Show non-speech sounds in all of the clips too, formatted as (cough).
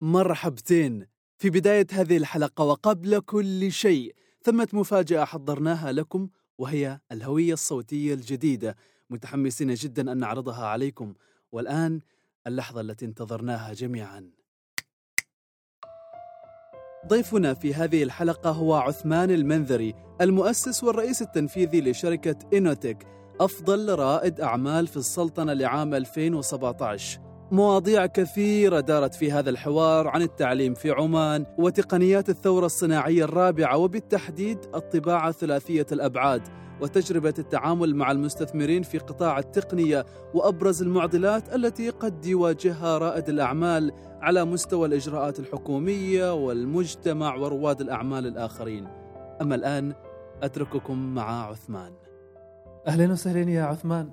مرحبتين. في بداية هذه الحلقة وقبل كل شيء ثمة مفاجأة حضرناها لكم وهي الهوية الصوتية الجديدة. متحمسين جدا أن نعرضها عليكم. والآن اللحظة التي انتظرناها جميعا. ضيفنا في هذه الحلقة هو عثمان المنذري المؤسس والرئيس التنفيذي لشركة إنوتك أفضل رائد أعمال في السلطنة لعام 2017 مواضيع كثيرة دارت في هذا الحوار عن التعليم في عمان وتقنيات الثورة الصناعية الرابعة وبالتحديد الطباعة ثلاثية الأبعاد وتجربة التعامل مع المستثمرين في قطاع التقنية وأبرز المعضلات التي قد يواجهها رائد الأعمال على مستوى الإجراءات الحكومية والمجتمع ورواد الأعمال الآخرين. أما الآن أترككم مع عثمان. أهلا وسهلا يا عثمان.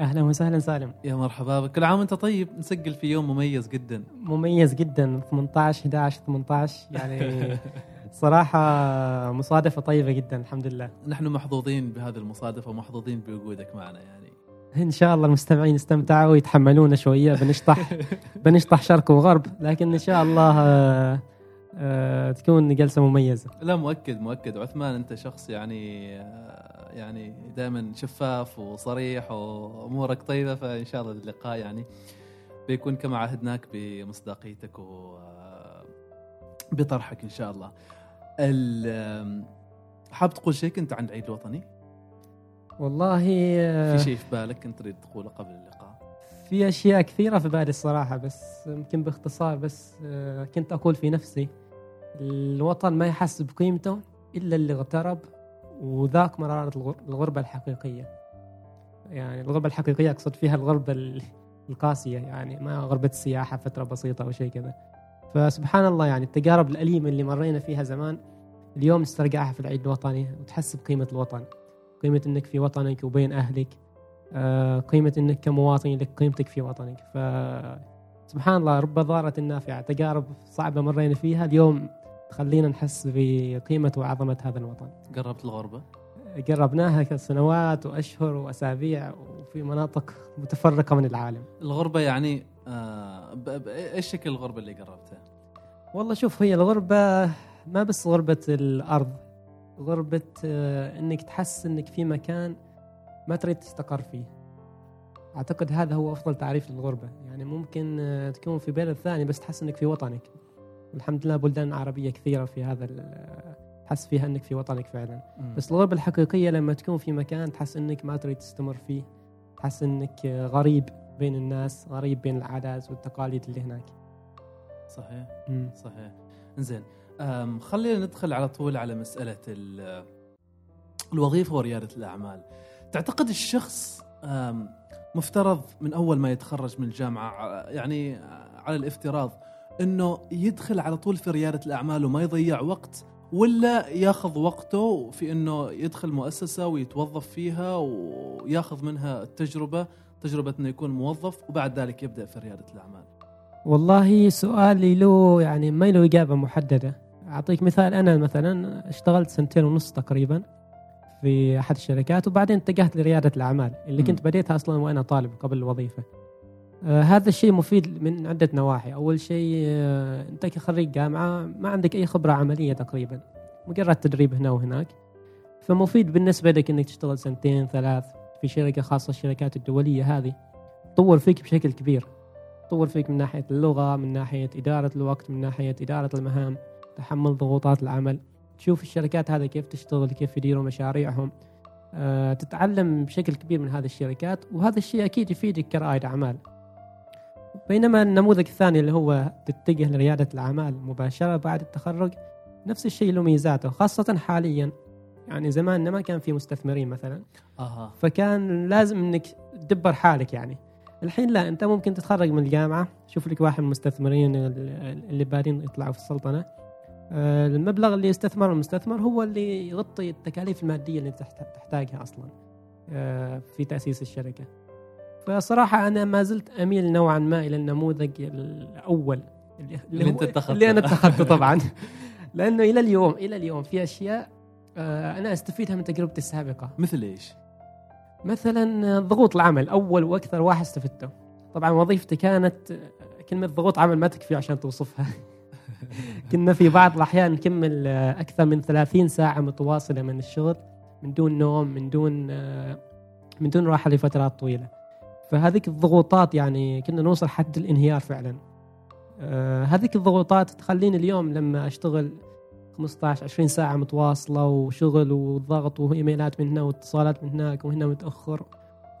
أهلا وسهلا سالم. يا مرحبا بك. كل عام وأنت طيب. نسجل في يوم مميز جدا. مميز جدا. 18 11 18 يعني (laughs) صراحة مصادفة طيبة جدا الحمد لله. نحن محظوظين بهذه المصادفة ومحظوظين بوجودك معنا يعني. إن شاء الله المستمعين استمتعوا ويتحملونا شوية. بنشطح (laughs) بنشطح شرق وغرب لكن إن شاء الله تكون جلسة مميزة لا مؤكد مؤكد عثمان أنت شخص يعني آه، يعني دائما شفاف وصريح وأمورك طيبة فإن شاء الله اللقاء يعني بيكون كما عهدناك بمصداقيتك و آه، بطرحك إن شاء الله. ال- حاب تقول شيء كنت عن العيد الوطني؟ والله آه، في شيء في بالك كنت تريد تقوله قبل اللقاء؟ في أشياء كثيرة في بالي الصراحة بس يمكن باختصار بس آه، كنت أقول في نفسي الوطن ما يحس بقيمته إلا اللي اغترب وذاك مرارة الغر- الغربة الحقيقية. يعني الغربة الحقيقية أقصد فيها الغربة ال- القاسية يعني ما غربة السياحة فترة بسيطة أو شيء كذا. فسبحان الله يعني التجارب الأليمة اللي مرينا فيها زمان اليوم نسترجعها في العيد الوطني وتحس بقيمة الوطن. قيمة إنك في وطنك وبين أهلك آه، قيمة إنك كمواطن لك قيمتك في وطنك. ف سبحان الله رب ضارة نافعة. تجارب صعبة مرينا فيها. اليوم تخلينا نحس بقيمة وعظمة هذا الوطن. قربت الغربة؟ قربناها كسنوات وأشهر وأسابيع وفي مناطق متفرقة من العالم. الغربة يعني آه إيش شكل الغربة اللي قربتها؟ والله شوف هي الغربة ما بس غربة الأرض غربة آه، إنك تحس إنك في مكان ما تريد تستقر فيه. أعتقد هذا هو أفضل تعريف للغربة. يعني ممكن آه، تكون في بلد ثاني بس تحس إنك في وطنك. الحمد لله بلدان عربية كثيرة في هذا تحس فيها إنك في وطنك فعلا. مم. بس الغربة الحقيقية لما تكون في مكان تحس إنك ما تريد تستمر فيه. تحس آه، غريب بين الناس غريب بين العادات والتقاليد اللي هناك. صحيح. مم. صحيح. زين خلينا ندخل على طول على مسألة ال- الوظيفة وريادة الأعمال. تعتقد الشخص مفترض من أول ما يتخرج من الجامعة يعني على الافتراض أنه يدخل على طول في ريادة الأعمال وما يضيع وقت ولا ياخذ وقته في أنه يدخل مؤسسة ويتوظف فيها وياخذ منها التجربة تجربة أنه يكون موظف وبعد ذلك يبدأ في ريادة الأعمال. والله سؤالي له يعني ما له إجابة محددة. أعطيك مثال أنا مثلا اشتغلت سنتين ونص تقريبا في أحد الشركات وبعدين اتجهت لريادة الأعمال اللي مم. كنت بديتها أصلا وأنا طالب قبل الوظيفة. آه هذا الشيء مفيد من عدة نواحي. أول شيء آه أنت كخريج جامعة ما عندك أي خبرة عملية تقريبا مجرد تدريب هنا وهناك. فمفيد بالنسبة لك أنك تشتغل سنتين ثلاث في شركة خاصة الشركات الدولية هذه. تطور فيك بشكل كبير. تطور فيك من ناحية اللغة من ناحية إدارة الوقت من ناحية إدارة المهام تحمل ضغوطات العمل. تشوف الشركات هذه كيف تشتغل كيف يديروا مشاريعهم. أه تتعلم بشكل كبير من هذه الشركات وهذا الشيء أكيد يفيدك كرائد أعمال. بينما النموذج الثاني اللي هو تتجه لريادة الأعمال مباشرة بعد التخرج نفس الشيء له ميزاته خاصة حاليا. يعني زمان ما كان في مستثمرين مثلا. أها. فكان لازم إنك تدبر حالك يعني. الحين لا أنت ممكن تتخرج من الجامعة شوف لك واحد من المستثمرين اللي بادين يطلعوا في السلطنة. آه، المبلغ اللي يستثمر المستثمر هو اللي يغطي التكاليف المادية اللي تحت- تحتاجها أصلا. آه، في تأسيس الشركة. فصراحه أنا ما زلت أميل نوعا ما إلى النموذج الأول اللي, اللي أنت اتخذته. اللي أنا اتخذته طبعا. لأنه إلى اليوم إلى اليوم في أشياء آه، أنا أستفيدها من تجربتي السابقة. مثل إيش؟ مثلا ضغوط العمل أول وأكثر واحد استفدته. طبعا وظيفتي كانت كلمة ضغوط عمل ما تكفي عشان توصفها. (laughs) كنا في بعض الأحيان نكمل آه، أكثر من 30 ساعة متواصلة من الشغل من دون نوم من دون آه، من دون راحة لفترات طويلة. فهذيك الضغوطات يعني كنا نوصل حد الانهيار فعلا. آه، هذيك الضغوطات تخليني اليوم لما أشتغل 15 20 ساعة متواصلة وشغل وضغط وإيميلات من هنا واتصالات من هناك وهنا متأخر.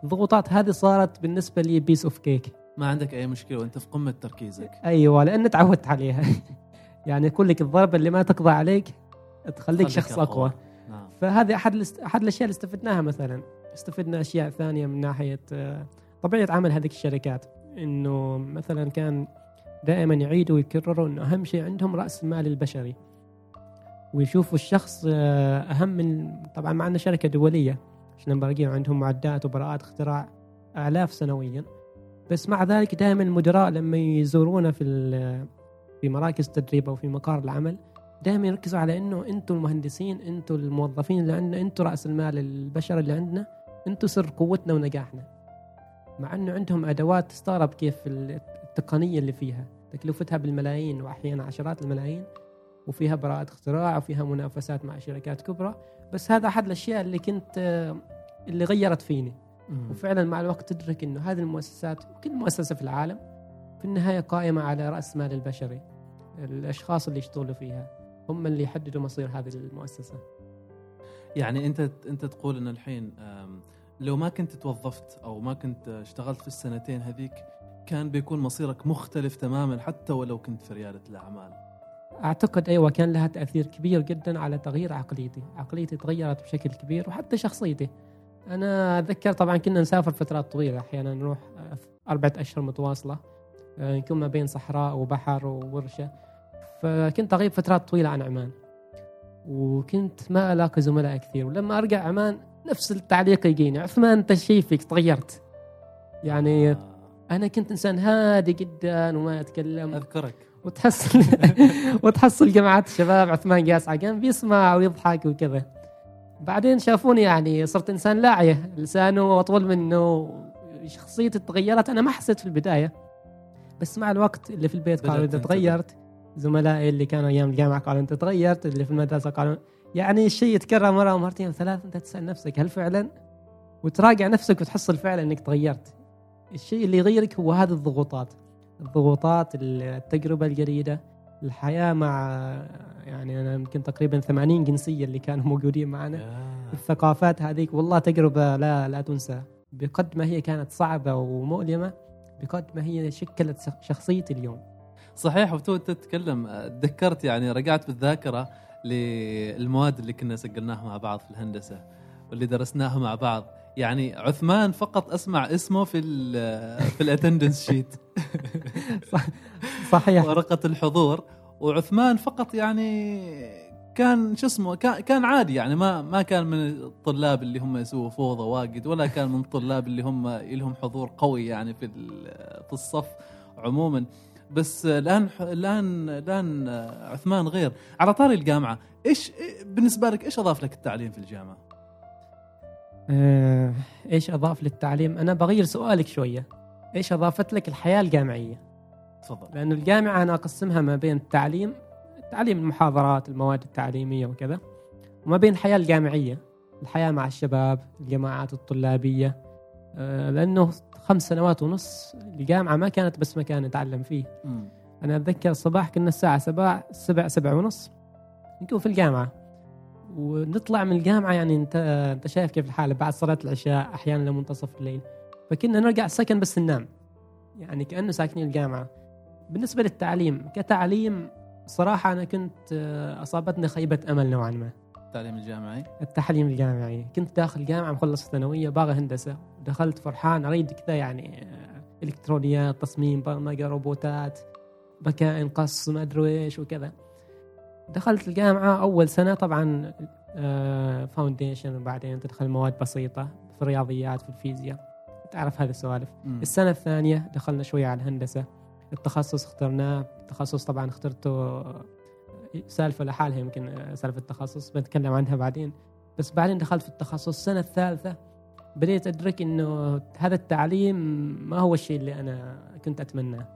الضغوطات هذه صارت بالنسبة لي piece of cake ما عندك أي مشكلة وأنت في قمة تركيزك. أيوه لأن تعودت عليها. (laughs) يعني أقول لك الضربه اللي ما تقضى عليك تخليك شخص أقوى. نعم. فهذه أحد. أحد الأشياء اللي استفدناها مثلا. استفدنا أشياء ثانية من ناحية آه، طبيعة عمل هذيك الشركات إنه مثلا كان دائما يعيدوا ويكرروا إنه أهم شيء عندهم رأس المال البشري. ويشوفوا الشخص آه، أهم من طبعا مع إنه شركة دولية عشان باقيين عندهم معدات وبراءات اختراع آلاف سنويا. بس مع ذلك دائما المدراء لما يزورونا في في مراكز تدريب أو في مقار العمل دائما يركزوا على إنه أنتم المهندسين أنتم الموظفين اللي عندنا أنتم رأس المال البشري اللي عندنا أنتم سر قوتنا ونجاحنا. مع إنه عندهم أدوات تستغرب كيف التقنية اللي فيها تكلفتها بالملايين وأحيانا عشرات الملايين وفيها براءة اختراع وفيها منافسات مع شركات كبرى. بس هذا أحد الأشياء اللي كنت اللي غيرت فيني. مم. وفعلا مع الوقت تدرك إنه هذه المؤسسات وكل مؤسسة في العالم في النهاية قائمة على رأس مال البشري. الأشخاص اللي يشتغلوا فيها هم اللي يحددوا مصير هذه المؤسسة. يعني أنت أنت تقول ان الحين لو ما كنت توظفت أو ما كنت اشتغلت في السنتين هذيك كان بيكون مصيرك مختلف تماما حتى ولو كنت في ريادة الأعمال. أعتقد أيوه كان لها تأثير كبير جدا على تغيير عقليتي. عقليتي تغيرت بشكل كبير وحتى شخصيتي. أنا أتذكر طبعا كنا نسافر فترات طويلة أحيانا نروح آه، أربعة أشهر متواصلة آه، نكون ما بين صحراء وبحر وورشة. فكنت أغيب فترات طويلة عن عمان وكنت ما ألاقي زملاء كثير. ولما أرجع عمان نفس التعليق يجيني. عثمان أنت شيء فيك تغيرت. يعني آه، أنا كنت إنسان هادي جدا وما أتكلم. أذكرك. وتحصل (laughs) وتحصل جماعات الشباب عثمان قاس عقان بيسمع ويضحك وكذا. بعدين شافوني يعني صرت إنسان لاعية لسانه أطول منه شخصيتي تغيرت. أنا ما حسيت في البداية. بس مع الوقت اللي في البيت قالوا انت. تغيرت زملائي اللي كانوا أيام الجامعة قالوا إنت تغيرت اللي في المدرسة قالوا يعني الشيء يتكرر مرة ومرتين وثلاث أنت تسأل نفسك هل فعلا؟ وتراجع نفسك وتحصل فعلا إنك تغيرت. الشيء اللي يغيرك هو هذه الضغوطات. الضغوطات التجربة الجديدة الحياة مع يعني أنا يمكن تقريبا 80 جنسية اللي كانوا موجودين معنا. الثقافات هذيك والله تجربة لا لا تنسى. بقد ما هي كانت صعبة ومؤلمة بقد ما هي شكلت شخصيتي اليوم. صحيح وتو تتكلم تذكرت يعني رجعت بالذاكرة. للمواد اللي كنا سجلناها مع بعض في الهندسة واللي درسناها مع بعض. يعني عثمان فقط أسمع اسمه في ال (laughs) في ال attendance sheet (laughs) صحيح. ورقة الحضور. وعثمان فقط يعني كان شو اسمه كان عادي يعني ما ما كان من الطلاب اللي هم يسووا فوضى واجد ولا كان من الطلاب اللي هم لهم حضور قوي يعني في في الصف عموما. بس الآن الآن الآن عثمان غير. على طاري الجامعة إيش بالنسبة لك إيش أضاف لك التعليم في الجامعة؟ آه، إيش أضاف للتعليم؟ أنا بغير سؤالك شوية. إيش أضافت لك الحياة الجامعية؟ تفضل. لأنه الجامعة أنا أقسمها ما بين التعليم تعليم المحاضرات المواد التعليمية وكذا وما بين الحياة الجامعية الحياة مع الشباب الجماعات الطلابية. آه، لأنه خمس سنوات ونص الجامعة ما كانت بس مكان نتعلم فيه. مم. أنا أتذكر الصباح كنا الساعة سبع سبع سبع ونص نكون في الجامعة. ونطلع من الجامعة يعني انت أنت شايف كيف الحاله بعد صلاة العشاء أحيانا لمنتصف الليل. فكنا نرجع السكن بس ننام. يعني كأنه ساكنين الجامعة. بالنسبة للتعليم كتعليم صراحة أنا كنت آه، أصابتني خيبة أمل نوعا ما. التعليم الجامعي؟ التعليم الجامعي. كنت داخل جامعة مخلص الثانويه باغي هندسة. دخلت فرحان أريد كذا يعني آه، إلكترونيات تصميم برمجه روبوتات بكائن قص ما أدري إيش وكذا. دخلت الجامعة أول سنة طبعا foundation وبعدين تدخل مواد بسيطة في الرياضيات في الفيزياء. تعرف هذه السوالف. السنة الثانية دخلنا شوية على الهندسة. التخصص اخترناه. التخصص طبعا اخترته سالفة لحالها يمكن سالفة التخصص بنتكلم عنها بعدين بس بعدين دخلت في التخصص السنة الثالثة بديت أدرك إنه هذا التعليم ما هو الشيء اللي أنا كنت أتمناه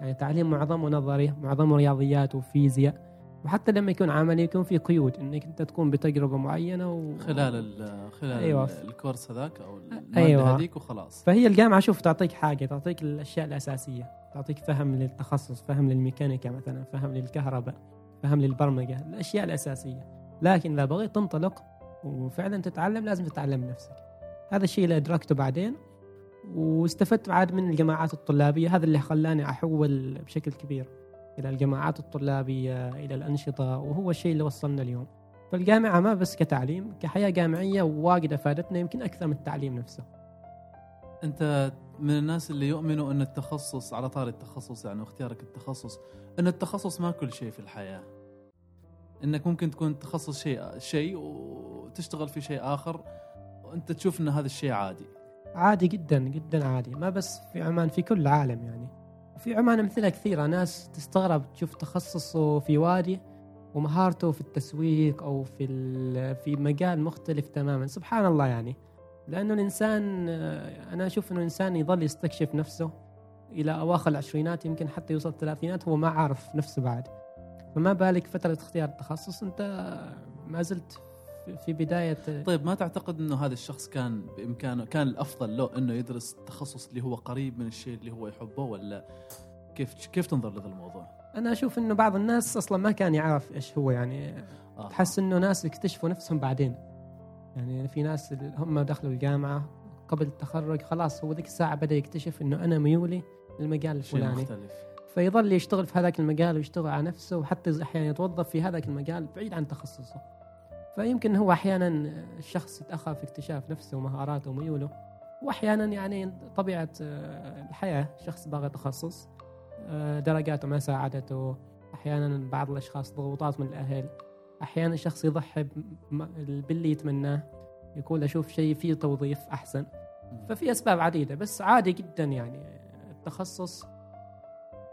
يعني تعليم معظمه نظري معظمه رياضيات وفيزياء وحتى لما يكون عملي يكون في قيود إنك أنت تكون بتجربة معينة و... خلال ال خلال أيوة. أيوة. الكورس هذاك أو الماده أيوة. هذيك وخلاص فهي الجامعة شوف تعطيك حاجة تعطيك الأشياء الأساسية تعطيك فهم للتخصص فهم للميكانيكا مثلا فهم للكهرباء فهم للبرمجة الأشياء الأساسية. لكن إذا بغيت تنطلق وفعلا تتعلم لازم تتعلم بنفسك هذا الشيء اللي أدركته بعدين واستفدت عاد من الجماعات الطلابية. هذا اللي خلاني أحول بشكل كبير إلى الجماعات الطلابية إلى الأنشطة وهو الشيء اللي وصلنا اليوم. فالجامعة ما بس كتعليم كحياة جامعية واجد أفادتنا يمكن أكثر من التعليم نفسه. أنت من الناس اللي يؤمنوا أن التخصص على طاري التخصص يعني واختيارك التخصص أن التخصص ما كل شيء في الحياة. إنك ممكن تكون تخصص شيء شيء وتشتغل في شيء آخر وأنت تشوف إن هذا الشيء عادي. عادي جدا جدا عادي. ما بس في عمان في كل العالم يعني. في عمان أمثلة كثيرة ناس تستغرب تشوف تخصصه في وادي ومهارته في التسويق أو في في مجال مختلف تماما. سبحان الله يعني. لأنه الإنسان آه، أنا أشوف إنه الإنسان يظل يستكشف نفسه إلى أواخر العشرينات يمكن حتى يوصل الثلاثينات هو ما عارف نفسه بعد فما بالك فترة اختيار التخصص أنت ما زلت في- بداية طيب ما تعتقد إنه هذا الشخص كان بإمكانه كان الأفضل له إنه يدرس التخصص اللي هو قريب من الشيء اللي هو يحبه ولا كيف كيف تنظر لهذا الموضوع؟ أنا أشوف إنه بعض الناس أصلا ما كان يعرف إيش هو يعني آه. تحس إنه ناس يكتشفوا نفسهم بعدين يعني في ناس هم دخلوا الجامعة قبل التخرج خلاص هو ذيك الساعة بدأ يكتشف إنه أنا ميولي للمجال شيء الفلاني. مختلف. فيظل يشتغل في هذاك المجال ويشتغل على نفسه وحتى أحيانا يتوظف في هذاك المجال بعيد عن تخصصه. فيمكن هو أحيانا الشخص يتأخر في اكتشاف نفسه ومهاراته وميوله واحيانا يعني طبيعة آه، الحياة شخص باغي تخصص آه، درجاته ما ساعدته. أحيانا بعض الأشخاص ضغوطات من الأهل. أحيانا الشخص يضحي باللي يتمناه يقول أشوف شيء فيه توظيف أحسن. ففي أسباب عديدة بس عادي جدا يعني. التخصص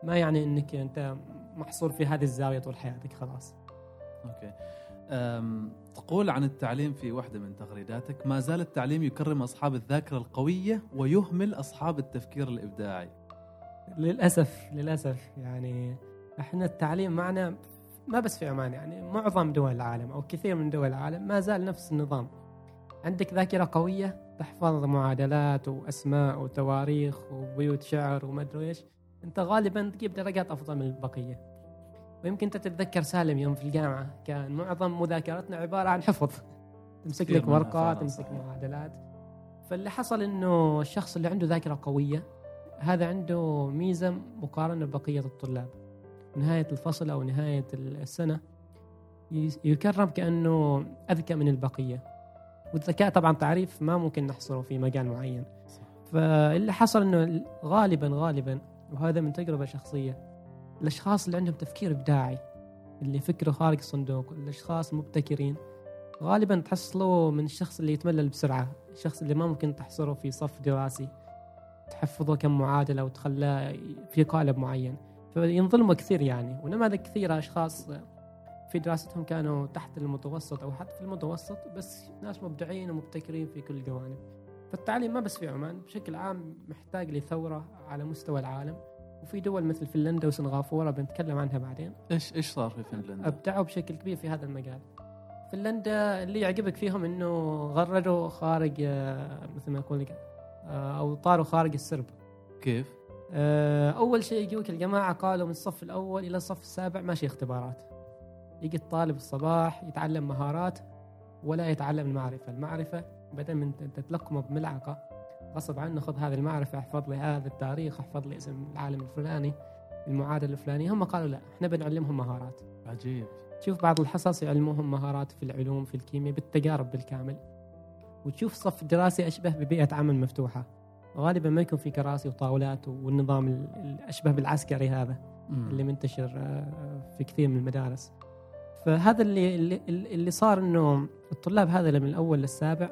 ما يعني إنك أنت محصور في هذه الزاوية طول حياتك خلاص. أوكي. أم تقول عن التعليم في واحدة من تغريداتك ما زال التعليم يكرم أصحاب الذاكرة القوية ويهمل أصحاب التفكير الإبداعي. للأسف للأسف يعني إحنا التعليم معنا ما بس في عمان يعني معظم دول العالم أو كثير من دول العالم ما زال نفس النظام. عندك ذاكرة قوية تحفظ معادلات وأسماء وتواريخ وبيوت شعر وما أدري إيش. أنت غالبا تجيب درجات أفضل من البقية. ويمكن أنت تتذكر سالم يوم في الجامعة كان معظم مذاكرتنا عبارة عن حفظ. تمسك لك فعلاً تمسك. معادلات. فاللي حصل إنه الشخص اللي عنده ذاكرة قوية هذا عنده ميزة مقارنة ببقية الطلاب. نهاية الفصل أو نهاية السنة يس- يكرم كأنه أذكى من البقية. والذكاء طبعا تعريف ما ممكن نحصره في مجال معين. فاللي حصل إنه غالبا غالبا وهذا من تجربة شخصية الأشخاص اللي عندهم تفكير إبداعي اللي فكره خارج الصندوق الأشخاص المبتكرين غالبا تحصلوا من الشخص اللي يتملل بسرعة الشخص اللي ما ممكن تحصره في صف دراسي تحفظه كم معادلة وتخلاه في قالب معين. فينظلموا كثير يعني. ونماذج كثيرة أشخاص في دراستهم كانوا تحت المتوسط أو حتى في المتوسط بس ناس مبدعين ومبتكرين في كل الجوانب فالتعليم ما بس في عمان بشكل عام محتاج لثورة على مستوى العالم. وفي دول مثل فنلندا وسنغافورة بنتكلم عنها بعدين. إيش إيش صار في فنلندا؟ أبدعوا بشكل كبير في هذا المجال. فنلندا اللي يعجبك فيهم إنه غردوا خارج آه، مثل ما يقول لك آه، أو طاروا خارج السرب. كيف؟ آه، أول شيء يجوك الجماعة قالوا من الصف الأول إلى الصف السابع ماشي اختبارات. يجي الطالب الصباح يتعلم مهارات ولا يتعلم المعرفة. المعرفة بدل من انت تلقمه بملعقة. غصب عنه خذ هذه المعرفة احفظ لي هذا التاريخ احفظ لي اسم العالم الفلاني المعادلة الفلانية. هم قالوا لا إحنا بنعلمهم مهارات. عجيب. تشوف بعض الحصص يعلموهم مهارات في العلوم في الكيمياء بالتجارب بالكامل. وتشوف صف دراسي أشبه ببيئة عمل مفتوحة. غالبا ما يكون في كراسي وطاولات والنظام ال- الأشبه بالعسكري هذا مم. اللي منتشر آه، في كثير من المدارس فهذا اللي اللي, اللي صار إنه الطلاب هذا من الأول للسابع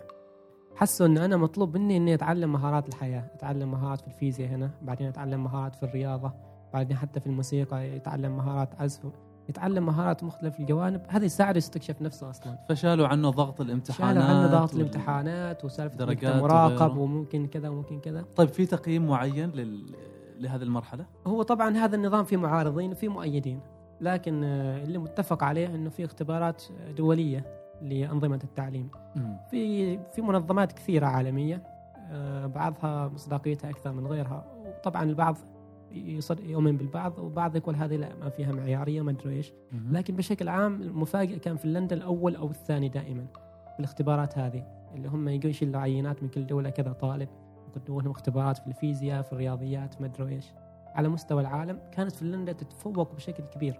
حسوا إنه أنا مطلوب مني إني أتعلم مهارات الحياة، أتعلم مهارات في الفيزياء هنا، بعدين أتعلم مهارات في الرياضة، بعدين حتى في الموسيقى يتعلم مهارات عزف، يتعلم مهارات مختلف الجوانب، هذا يساعده يستكشف نفسه أصلا. فشالوا عنه ضغط الامتحانات شالوا عنه ضغط الامتحانات وسالفة درجات مراقب. وممكن كذا وممكن كذا. طيب في تقييم معين لل لهذه المرحلة؟ هو طبعا هذا النظام فيه معارضين وفيه مؤيدين لكن اللي متفق عليه إنه في اختبارات دولية لأنظمة التعليم. في في منظمات كثيرة عالمية آه، بعضها مصداقيتها أكثر من غيرها وطبعا البعض يؤمن بالبعض وبعض يقول هذه لا ما فيها معيارية ما أدري إيش. لكن بشكل عام المفاجئ كان فنلندا الأول أو الثاني دائما في الاختبارات هذه اللي هم يشيلوا عينات من كل دولة كذا طالب يقدموا لهم اختبارات في الفيزياء في الرياضيات ما أدري إيش. على مستوى العالم كانت فنلندا تتفوق بشكل كبير.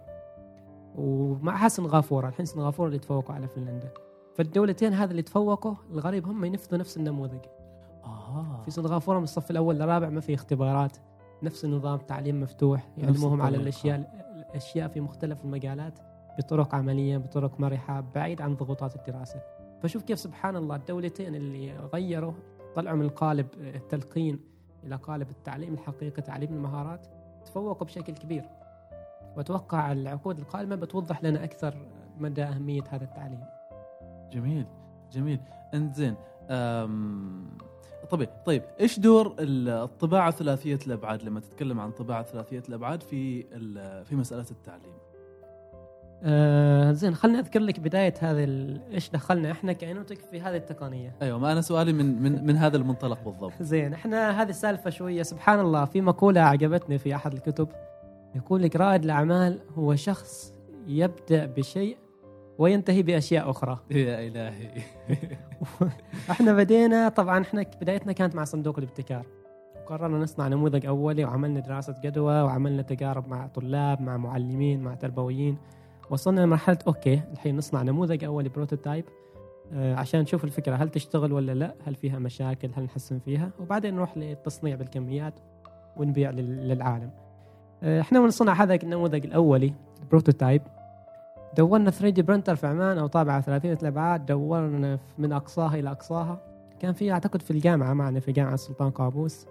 ومعها سنغافوره الحين سنغافوره اللي تفوقوا على فنلندا فالدولتين هذه اللي تفوقوا الغريب هم ينفذوا نفس النموذج. آه. في سنغافوره من الصف الأول للرابع ما في اختبارات. نفس النظام تعليم مفتوح يعلموهم على. الأشياء الأشياء في مختلف المجالات بطرق عملية بطرق مرحة بعيد عن ضغوطات الدراسة. فشوف كيف سبحان الله الدولتين اللي غيروا طلعوا من قالب التلقين إلى قالب التعليم الحقيقي تعليم المهارات تفوقوا بشكل كبير. وأتوقع العقود القادمه بتوضح لنا أكثر مدى أهمية هذا التعليم. جميل جميل. إنزين أم... طيب إيش دور ال- الطباعة ثلاثية الأبعاد لما تتكلم عن طباعة ثلاثية الأبعاد في في مسألة التعليم؟ آه زين خليني أذكر لك بداية هذا إيش دخلنا إحنا كاينوتك في هذه التقنية أيوه ما أنا سؤالي من من من هذا المنطلق بالضبط. زين إحنا هذه السالفه شوية سبحان الله في مقولة عجبتني في أحد الكتب يقول لك رائد الأعمال هو شخص يبدأ بشيء وينتهي بأشياء أخرى. يا إلهي. (laughs) إحنا بدينا طبعا إحنا بدايتنا كانت مع صندوق الابتكار. قررنا نصنع نموذج أولي وعملنا دراسة جدوى وعملنا تجارب مع طلاب مع معلمين مع تربويين. وصلنا لمرحلة okay الحين نصنع نموذج أولي prototype آه، عشان نشوف الفكرة هل تشتغل ولا لا؟ هل فيها مشاكل؟ هل نحسن فيها؟ وبعدين نروح للتصنيع بالكميات ونبيع لل- للعالم. آه، إحنا من صنع هذا النموذج الأولي ال prototype دورنا 3D printer في عمان أو طابعة ثلاثيه الابعاد دورنا من أقصاها إلى أقصاها. كان في أعتقد في الجامعة معنا في جامعة السلطان قابوس.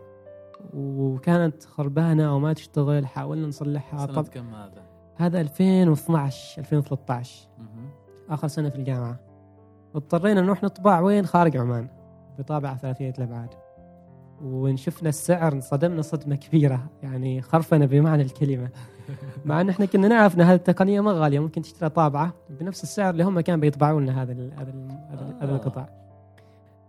وكانت خربانة وما تشتغل حاولنا نصلحها. سنة طب كم هذا؟ هذا 2012 2013 مهم. آخر سنة في الجامعة. اضطرينا نروح نطبع وين؟ خارج عمان بطابعة ثلاثيه الابعاد ونشفنا السعر انصدمنا صدمة كبيرة. يعني خرفنا بمعنى الكلمة. (laughs) مع أن إحنا كنا نعرف إن هذه التقنية ما غالية ممكن تشتري طابعة بنفس السعر اللي هم كانوا بيطبعوا لنا هذا ال هذا ال هذا, آه. القطاع.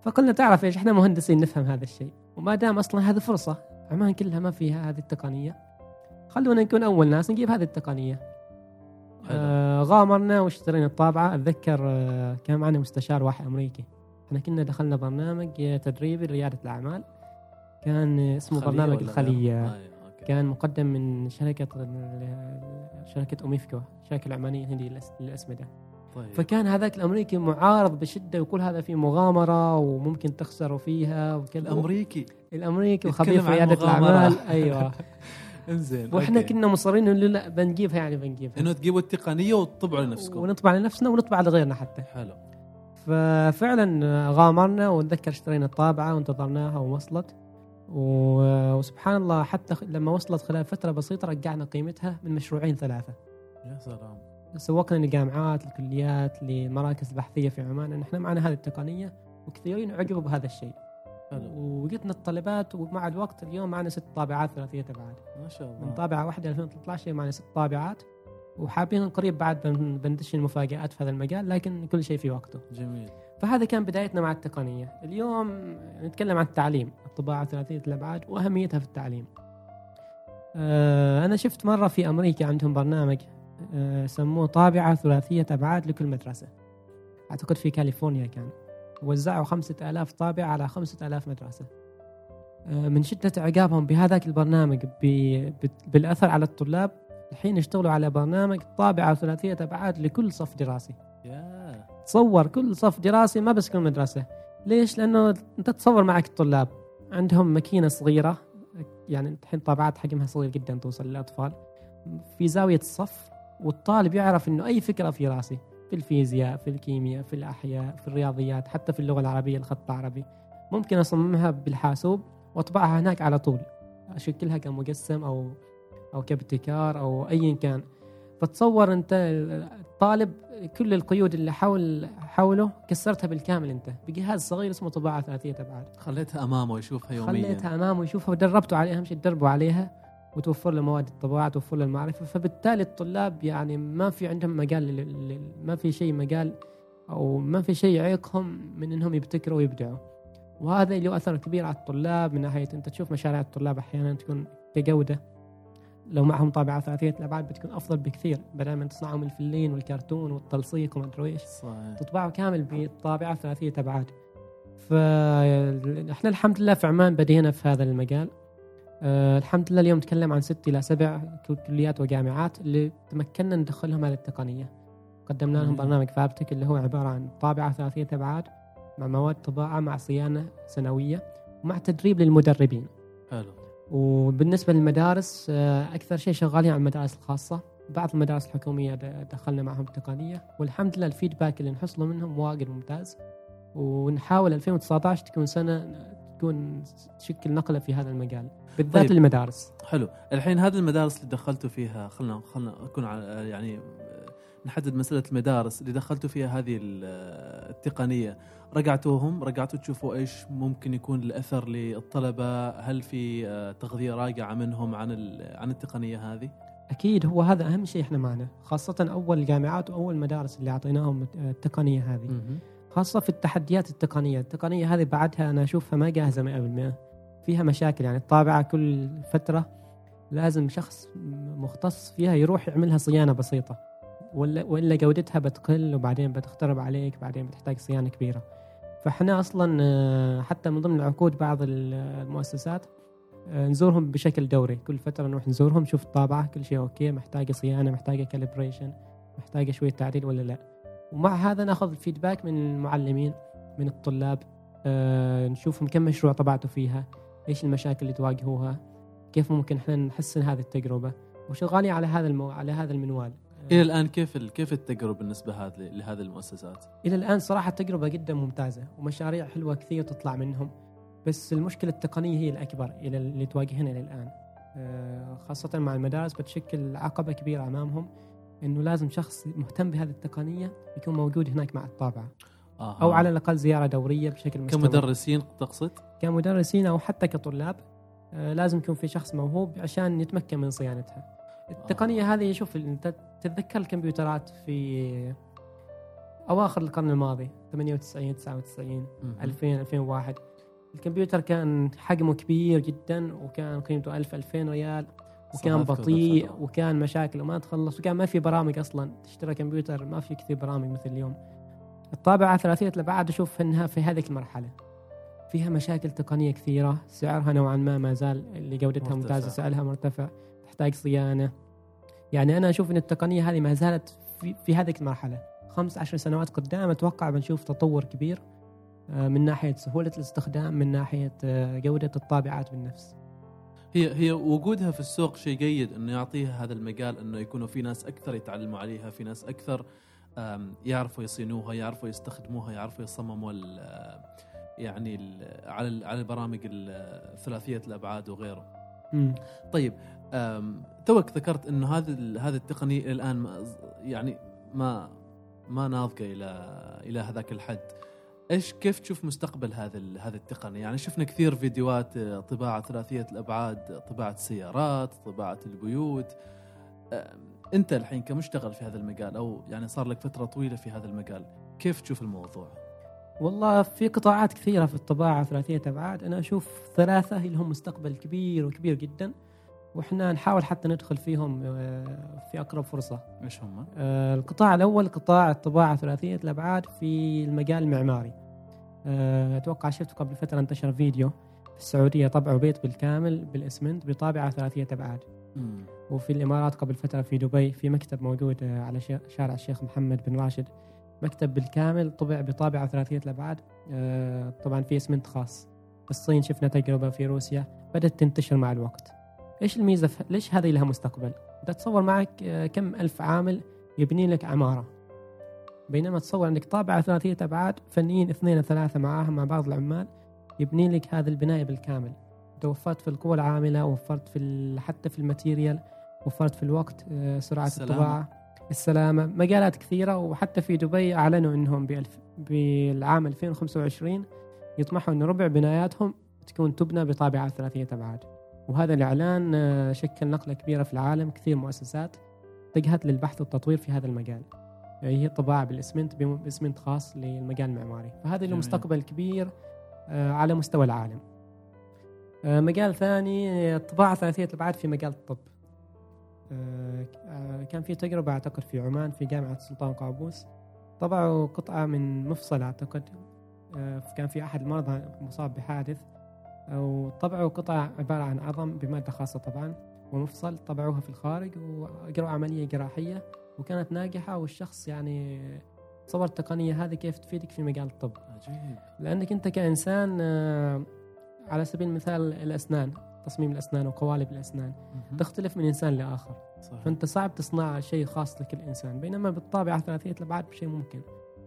فقلنا تعرف إيش إحنا مهندسين نفهم هذا الشيء. وما دام أصلا هذه فرصة عمان كلها ما فيها هذه التقنية. خلونا نكون أول ناس نجيب هذه التقنية. آه غامرنا واشترينا الطابعة. أتذكر آه كان معنا مستشار واحد أمريكي. إحنا كنا دخلنا برنامج تدريبي لريادة الأعمال. كان اسمه برنامج الخليه. كان مقدم من شركة شركة أوميفكو الشركة العمانية الهندية للأس- للأسمدة. طيب. فكان هذاك الأمريكي معارض بشدة ويقول هذا في مغامرة وممكن تخسروا فيها وكذا الأمريكي؟ الأمريكي وخبير في رياده. الأعمال. (laughs) أيوه. إنزين وإحنا أوكي. كنا مصرين إنه لا بنجيبها يعني بنجيبها. إنه تجيبوا التقنية وتطبعوا لنفسكم. ونطبع لنفسنا ونطبع لغيرنا حتى. حلو. ففعلا غامرنا ونتذكر اشترينا الطابعة وانتظرناها ووصلت. وسبحان الله حتى لما وصلت خلال فترة بسيطة رجعنا قيمتها من مشروعين ثلاثة. يا سلام. سوقنا للجامعات الكليات للمراكز البحثيه في عمان ان إحنا معنا هذه التقنية وكثيرين عجبوا بهذا الشيء. وجتنا الطلبات ومع الوقت اليوم معنا ست طابعات ثلاثية ابعاد ما شاء من الله طابعة واحدة 2013 معنا ست طابعات. وحابين قريب بعد بن- بندش المفاجات في هذا المجال لكن كل شيء في وقته. جميل. فهذا كان بدايتنا مع التقنية. اليوم نتكلم عن التعليم الطباعة ثلاثيه الأبعاد وأهميتها في التعليم. آه، أنا شفت مرة في أمريكا عندهم برنامج آه، سموه طابعة ثلاثية أبعاد لكل مدرسة. أعتقد في كاليفورنيا كان. وزعوا خمسة آلاف طابعة على خمسة آلاف مدرسة. آه، من شدة إعجابهم بهذاك البرنامج بالأثر على الطلاب الحين يشتغلوا على برنامج طابعة ثلاثية أبعاد لكل صف دراسي. تصور كل صف دراسي ما بس كل مدرسة. ليش؟ لأنه أنت تصور معك الطلاب. عندهم ماكينة صغيرة يعني الحين طابعات حجمها صغير جدا توصل للأطفال. في زاوية الصف والطالب يعرف أنه أي فكرة في راسي في الفيزياء في الكيمياء في الأحياء في الرياضيات حتى في اللغة العربية الخط العربي. ممكن أصممها بالحاسوب وأطبعها هناك على طول. أشكلها كمجسم أو أو كابتكار أو أيا كان. فتصور أنت الطالب كل القيود اللي حول حوله كسرتها بالكامل انت بجهاز صغير اسمه طباعة ثلاثية ابعاد خليتها أمامه يشوفها يوميا. خليتها أمامه يشوفها ودربته عليها أهم شيء تدربوا عليها وتوفر له مواد الطباعة توفر له المعرفة. فبالتالي الطلاب يعني ما في عندهم مجال ما في شيء مجال أو ما في شيء يعيقهم من إنهم يبتكروا ويبدعوا. وهذا له اثر كبير على الطلاب من ناحية أنت تشوف مشاريع الطلاب أحيانا تكون كجودة. لو معهم طابعة ثلاثية الابعاد بتكون أفضل بكثير بدل ما تصنعهم الفلين والكرتون والتلصيق وما أدري إيش. صحيح. تطبعه كامل بطابعة ثلاثية ابعاد فاحنا الحمد لله في عمان بدينا في هذا المجال. أه الحمد لله اليوم نتكلم عن ست إلى سبع كليات وجامعات اللي تمكنا ندخلهم هذه التقنية. قدمنا لهم. برنامج فابتك اللي هو عبارة عن طابعة ثلاثية ابعاد مع مواد طباعة مع صيانة سنوية ومع تدريب للمدربين. حلو. وبالنسبة للمدارس آه، أكثر شيء شغالين على المدارس الخاصة. بعض المدارس الحكومية د- دخلنا معهم التقنيه والحمد لله الفيدباك اللي نحصله منهم واجد ممتاز. ونحاول 2019 تكون سنة تكون تشكل نقلة في هذا المجال بالذات طيب. للمدارس. حلو. الحين هذه المدارس اللي دخلتوا فيها خلنا خلنا أكون يعني نحدد مسألة المدارس اللي دخلتوا فيها هذه ال- التقنية. رجعتوهم؟ رجعتوا تشوفوا إيش ممكن يكون الأثر للطلبة؟ هل في آه، تغذية راجعة منهم عن عن التقنية هذه؟ أكيد هو هذا أهم شيء إحنا معنا خاصة أول الجامعات وأول مدارس اللي أعطيناهم التقنية هذه. خاصة في التحديات التقنية. التقنية هذه بعدها أنا أشوفها ما جاهزة 100% فيها مشاكل يعني الطابعة كل فترة لازم شخص مختص فيها يروح يعملها صيانة بسيطة. ولا جودتها بتقل وبعدين بتخترب عليك بعدين بتحتاج صيانة كبيرة. فإحنا أصلا آه، حتى من ضمن عقود بعض ال- المؤسسات آه، نزورهم بشكل دوري. كل فترة نروح نزورهم نشوف الطابعة كل شيء okay محتاجة صيانة محتاجة calibration محتاجة شوية تعديل ولا لا. ومع هذا نأخذ ال feedback من المعلمين من الطلاب آه نشوفهم كم مشروع طبعتوا فيها إيش المشاكل اللي تواجهوها كيف ممكن إحنا نحسن هذه التجربة. وشغالين على هذا المو... على هذا المنوال. إلى الآن كيف كيف التجربة بالنسبة هذه لهذه المؤسسات؟ إلى الآن صراحة تجربه جدا ممتازة ومشاريع حلوة كثير تطلع منهم بس المشكلة التقنية هي الأكبر إلى اللي تواجهنا إلى الآن. آه، خاصة مع المدارس بتشكل عقبة كبيرة أمامهم إنه لازم شخص مهتم بهذه التقنية يكون موجود هناك مع الطابعه آه. أو على الأقل زيارة دورية بشكل مستمر. كمدرسين تقصد؟ كمدرسين أو حتى كطلاب آه، لازم يكون في شخص موهوب عشان يتمكن من صيانتها. التقنية هذه شوف أنت تتذكر الكمبيوترات في أواخر القرن الماضي 98 99 مهم. 2000 2001 الكمبيوتر كان حجمه كبير جدا وكان قيمته 1000 2000 ريال وكان بطيء. وكان مشاكل وما تخلص وكان ما في برامج أصلا تشتري كمبيوتر ما في كثير برامج مثل اليوم الطابعة ثلاثيه الابعاد أشوف إنها في هذه المرحلة فيها مشاكل تقنية كثيرة سعرها نوعا ما ما زال اللي جودتها مرتفع. ممتازة سعرها مرتفع تحتاج صيانة. يعني أنا أشوف إن التقنية هذه ما زالت في, في هذه المرحلة. خمس عشر سنوات قدام أتوقع بنشوف تطور كبير آه، من ناحية سهولة الاستخدام من ناحية آه، جودة الطابعات بالنفس. هي هي وجودها في السوق شيء جيد إنه يعطيها هذا المجال إنه يكونوا في ناس أكثر يتعلموا عليها في ناس أكثر يعرفوا يصينوها يعرفوا يستخدموها يعرفوا يصمموا ال- آه، يعني ال- على ال- على البرامج ال- ثلاثية الأبعاد وغيره. مم. طيب توك ذكرت إنه هذه ال- هذه التقنيه إلى الآن ما يعني ما ما ناضجة إلى إلى هذاك الحد. إيش كيف تشوف مستقبل هذه ال- هذه التقنيه يعني شفنا كثير فيديوهات آه، طباعة ثلاثية الأبعاد طباعة السيارات طباعة البيوت. أنت الحين كمشتغل في هذا المجال أو يعني صار لك فترة طويلة في هذا المجال كيف تشوف الموضوع؟ والله في قطاعات كثيرة في الطباعة ثلاثية أبعاد أنا أشوف ثلاثة هي لهم مستقبل كبير وكبير جدا. وإحنا نحاول حتى ندخل فيهم آه، في أقرب فرصة. إيش هم؟ آه، القطاع الأول قطاع الطباعة ثلاثية الأبعاد في المجال المعماري. آه، أتوقع شفت قبل فترة انتشر فيديو في السعودية طبعوا بيت بالكامل بالإسمنت بطابعة ثلاثية أبعاد. مم. وفي الإمارات قبل فترة في دبي في مكتب موجود على شا- شارع الشيخ محمد بن راشد. مكتب بالكامل طبع بطابعة ثلاثية الأبعاد. طبعا في إسمنت خاص. الصين شفنا تجربة في روسيا بدأت تنتشر مع الوقت. إيش الميزة في ليش هذه لها مستقبل؟ انت تصور معك آه، كم ألف عامل يبني لك عمارة. بينما تصور عندك طابعة ثلاثية أبعاد فنيين اثنين ثلاثة معاهم مع بعض العمال يبني لك هذا البناية بالكامل. انت وفرت في القوى العاملة وفرت في ال- حتى في ال material وفرت في الوقت آه، سرعة السلامة. الطباعة السلامة. مجالات كثيرة وحتى في دبي أعلنوا إنهم بألف بالعام 2025 يطمحوا إن ربع بناياتهم تكون تبنى بطابعة ثلاثية أبعاد. وهذا الإعلان آه، شكل نقلة كبيرة في العالم كثير مؤسسات اتجهت للبحث والتطوير في هذا المجال. يعني هي طباعة بالإسمنت بإسمنت خاص للمجال المعماري. فهذا له. مستقبل كبير آه، على مستوى العالم. آه، مجال ثاني الطباعة ثلاثية الأبعاد في مجال الطب. كان في تجربة أعتقد في عمان في جامعة السلطان قابوس. طبعوا قطعة من مفصل أعتقد. كان في أحد المرضى مصاب بحادث. وطبعوا قطع عبارة عن عظم بمادة خاصة طبعا ومفصل طبعوها في الخارج وأجروا عملية جراحية وكانت ناجحة والشخص يعني تصور التقنية هذه كيف تفيدك في مجال الطب. عجيب. لأنك أنت كإنسان آه، على سبيل المثال الأسنان تصميم الأسنان وقوالب الأسنان. تختلف من إنسان لآخر. صحيح. فأنت صعب تصنع شيء خاص لكل انسان بينما بالطابعة ثلاثيه الابعاد شيء ممكن.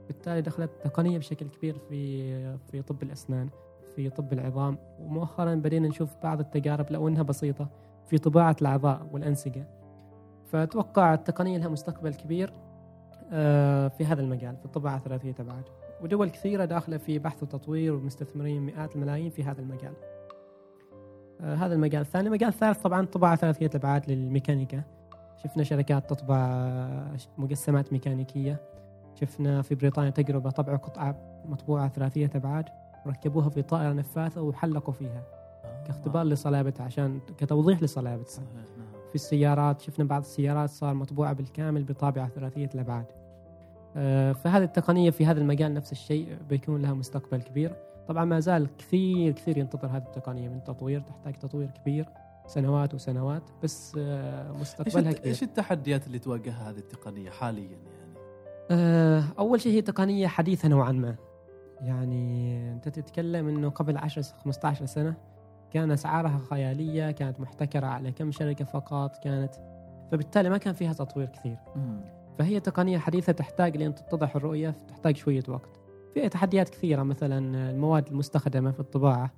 بالتالي دخلت التقنيه بشكل كبير في في طب الأسنان. في طب العظام. ومؤخرا بدينا نشوف بعض التجارب لو إنها بسيطة في طباعة الأعضاء والأنسجة. فأتوقع التقنية لها مستقبل كبير آه، في هذا المجال في الطباعة ثلاثيه ابعاد ودول كثيرة داخلة في بحث وتطوير ومستثمرين مئات الملايين في هذا المجال. آه، هذا المجال. الثاني المجال الثالث طبعا طباعة ثلاثية الابعاد للميكانيكا. شفنا شركات تطبع مجسمات ميكانيكية. شفنا في بريطانيا تجربة طبعوا قطعة مطبوعة ثلاثية أبعاد وركبوها في طائرة نفاثة وحلقوا فيها آه. كاختبار لصلابتها عشان كتوضيح لصلابتها نعم. في السيارات شفنا بعض السيارات صار مطبوعة بالكامل بطابعة ثلاثية الأبعاد آه، فهذه التقنية في هذا المجال نفس الشيء بيكون لها مستقبل كبير. طبعا ما زال كثير كثير ينتظر هذه التقنية من تطوير تحتاج تطوير كبير سنوات وسنوات بس آه، مستقبلها كبير إيش التحديات اللي تواجهها هذه التقنية حاليا يعني؟ أول شيء هي تقنية حديثة نوعا ما. يعني أنت تتكلم أنه قبل 10 15 سنة كان أسعارها خيالية كانت محتكرة على كم شركة فقط كانت فبالتالي ما كان فيها تطوير كثير. مم. فهي تقنية حديثة تحتاج لأن تتضح الرؤية تحتاج شوية وقت. فيها تحديات كثيرة مثلا المواد المستخدمة في الطباعة.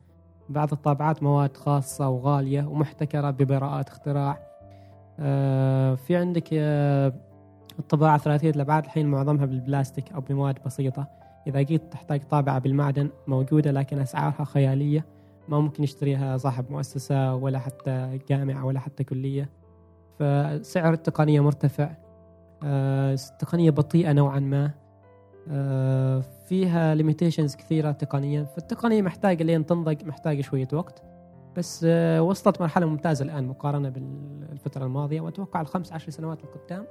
بعض الطابعات مواد خاصة وغالية ومحتكرة ببراءات اختراع. آه، في عندك آه، الطباعة ثلاثية الأبعاد الحين معظمها بالبلاستيك أو بمواد بسيطة. إذا جيت تحتاج طابعة بالمعدن موجودة لكن أسعارها خيالية ما ممكن يشتريها صاحب مؤسسة ولا حتى جامعة ولا حتى كلية. فسعر التقنية مرتفع آه، التقنية بطيئة نوعا ما آه، فيها ليميتيشنز كثيرة تقنيا. فالتقنية محتاجة لين تنضج محتاجة شوية وقت. بس آه، وصلت مرحلة ممتازة الآن مقارنة بالفترة الماضية. وأتوقع الخمس عشر سنوات القدام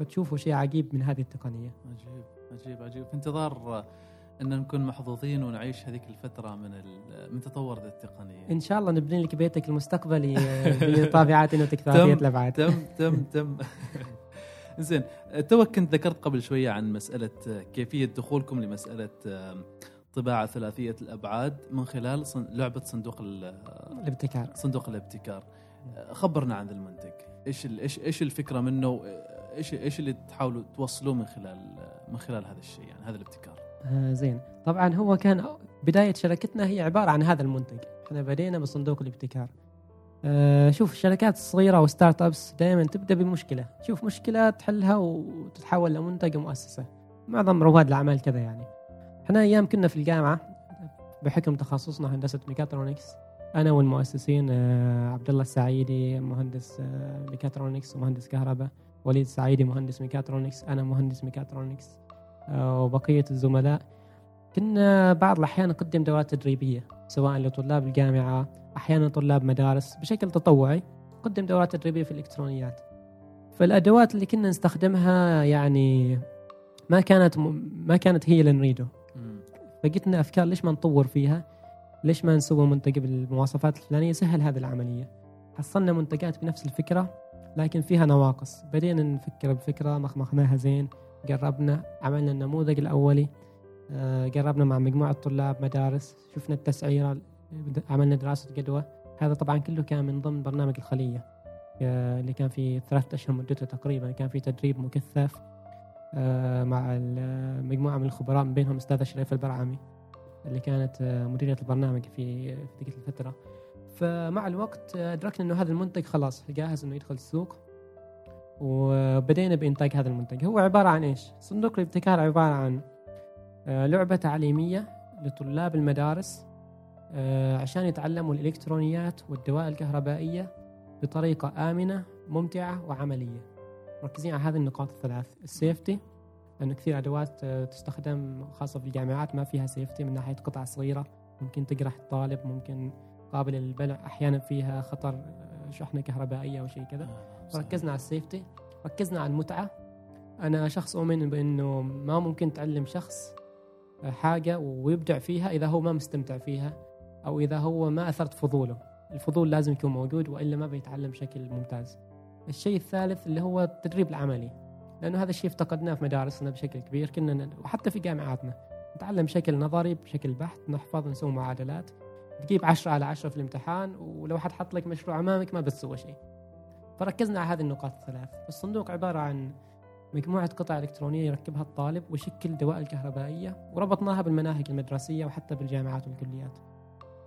بتشوفوا شيء عجيب من هذه التقنية. عجيب. عجيب عجيب. في انتظار أن نكون محظوظين ونعيش هذيك الفترة من من تطور التقنية. إن شاء الله نبني لك بيتك المستقبلي آه، (laughs) بطابعات إنوتك ثلاثية الأبعاد. تم تم تم. (laughs) زين توك كنت ذكرت قبل شوية عن مسألة آه، كيفية دخولكم لمسألة آه، طباعة ثلاثية الأبعاد من خلال لعبة صندوق ال- الابتكار. صندوق الابتكار. خبرنا عن المنتج. إيش إيش إيش الفكرة منه؟ إيش إيش اللي تحاولوا توصلوه من خلال من خلال هذا الشيء يعني هذا الابتكار. آه زين. طبعا هو كان بداية شركتنا هي عبارة عن هذا المنتج. إحنا بدينا بصندوق الابتكار. آه شوف الشركات الصغيرة وستارت أبس دائما تبدأ بمشكلة. شوف مشكلة تحلها وتتحول لمنتج ومؤسسة. معظم رواد الأعمال كذا يعني. إحنا أيام كنا في الجامعة بحكم تخصصنا هندسة ميكاترونكس أنا والمؤسسين آه عبد الله السعيدي مهندس آه ميكاترونكس ومهندس كهرباء. وليد السعيدي مهندس ميكاترونكس أنا مهندس ميكاترونكس آه، وبقية الزملاء. كنا بعض الأحيان نقدم دورات تدريبية سواء لطلاب الجامعة أحيانا طلاب مدارس بشكل تطوعي نقدم دورات تدريبية في الإلكترونيات. فالأدوات اللي كنا نستخدمها يعني ما كانت. ما كانت هي اللي نريده. فجتنا أفكار ليش ما نطور فيها؟ ليش ما نسوي منتج بالمواصفات الفلانية؟ سهل هذه العملية. حصلنا منتجات بنفس الفكرة لكن فيها نواقص. بدينا نفكر بفكرة مخمخناها زين. جربنا عملنا النموذج الأولي. آه، جربنا مع مجموعة طلاب مدارس. شفنا التسعيرة عملنا دراسة جدوى. هذا طبعا كله كان من ضمن برنامج الخلية آه، اللي كان في ثلاثة أشهر مدته تقريبا. كان في تدريب مكثف آه، مع مجموعة من الخبراء من بينهم أستاذة شريفة البرعمي اللي كانت مديرة البرنامج في تلك الفترة. فمع الوقت أدركنا أنه هذا المنتج خلاص جاهز أنه يدخل السوق. وبدينا بإنتاج هذا المنتج. هو عبارة عن إيش؟ صندوق الابتكار عبارة عن آه، لعبة تعليمية لطلاب المدارس آه، عشان يتعلموا الإلكترونيات والدوائر الكهربائية بطريقة آمنة ممتعة وعملية. مركزين على هذه النقاط الثلاث السيفتي لأنه كثير أدوات آه، تستخدم خاصة في الجامعات ما فيها سيفتي من ناحية قطع صغيرة ممكن تجرح الطالب ممكن قابل للبلع أحيانا فيها خطر آه، شحنة كهربائية أو شيء كذا. ركزنا على السيفتي ركزنا على المتعة. أنا شخص أؤمن بأنه ما ممكن تعلم شخص حاجة ويبدع فيها إذا هو ما مستمتع فيها أو إذا هو ما أثرت فضوله. الفضول لازم يكون موجود وإلا ما بيتعلم بشكل ممتاز. الشيء الثالث اللي هو التدريب العملي لأنه هذا الشيء افتقدناه في مدارسنا بشكل كبير. كنا وحتى في جامعاتنا نتعلم بشكل نظري بشكل بحت نحفظ نسوي معادلات. تجيب عشرة على عشرة في الامتحان ولو حد حط لك مشروع أمامك ما بتسوى شيء. فركزنا على هذه النقاط الثلاث. الصندوق عبارة عن مجموعة قطع إلكترونية يركبها الطالب ويشكل دوائر كهربائية وربطناها بالمناهج المدرسية وحتى بالجامعات والكليات.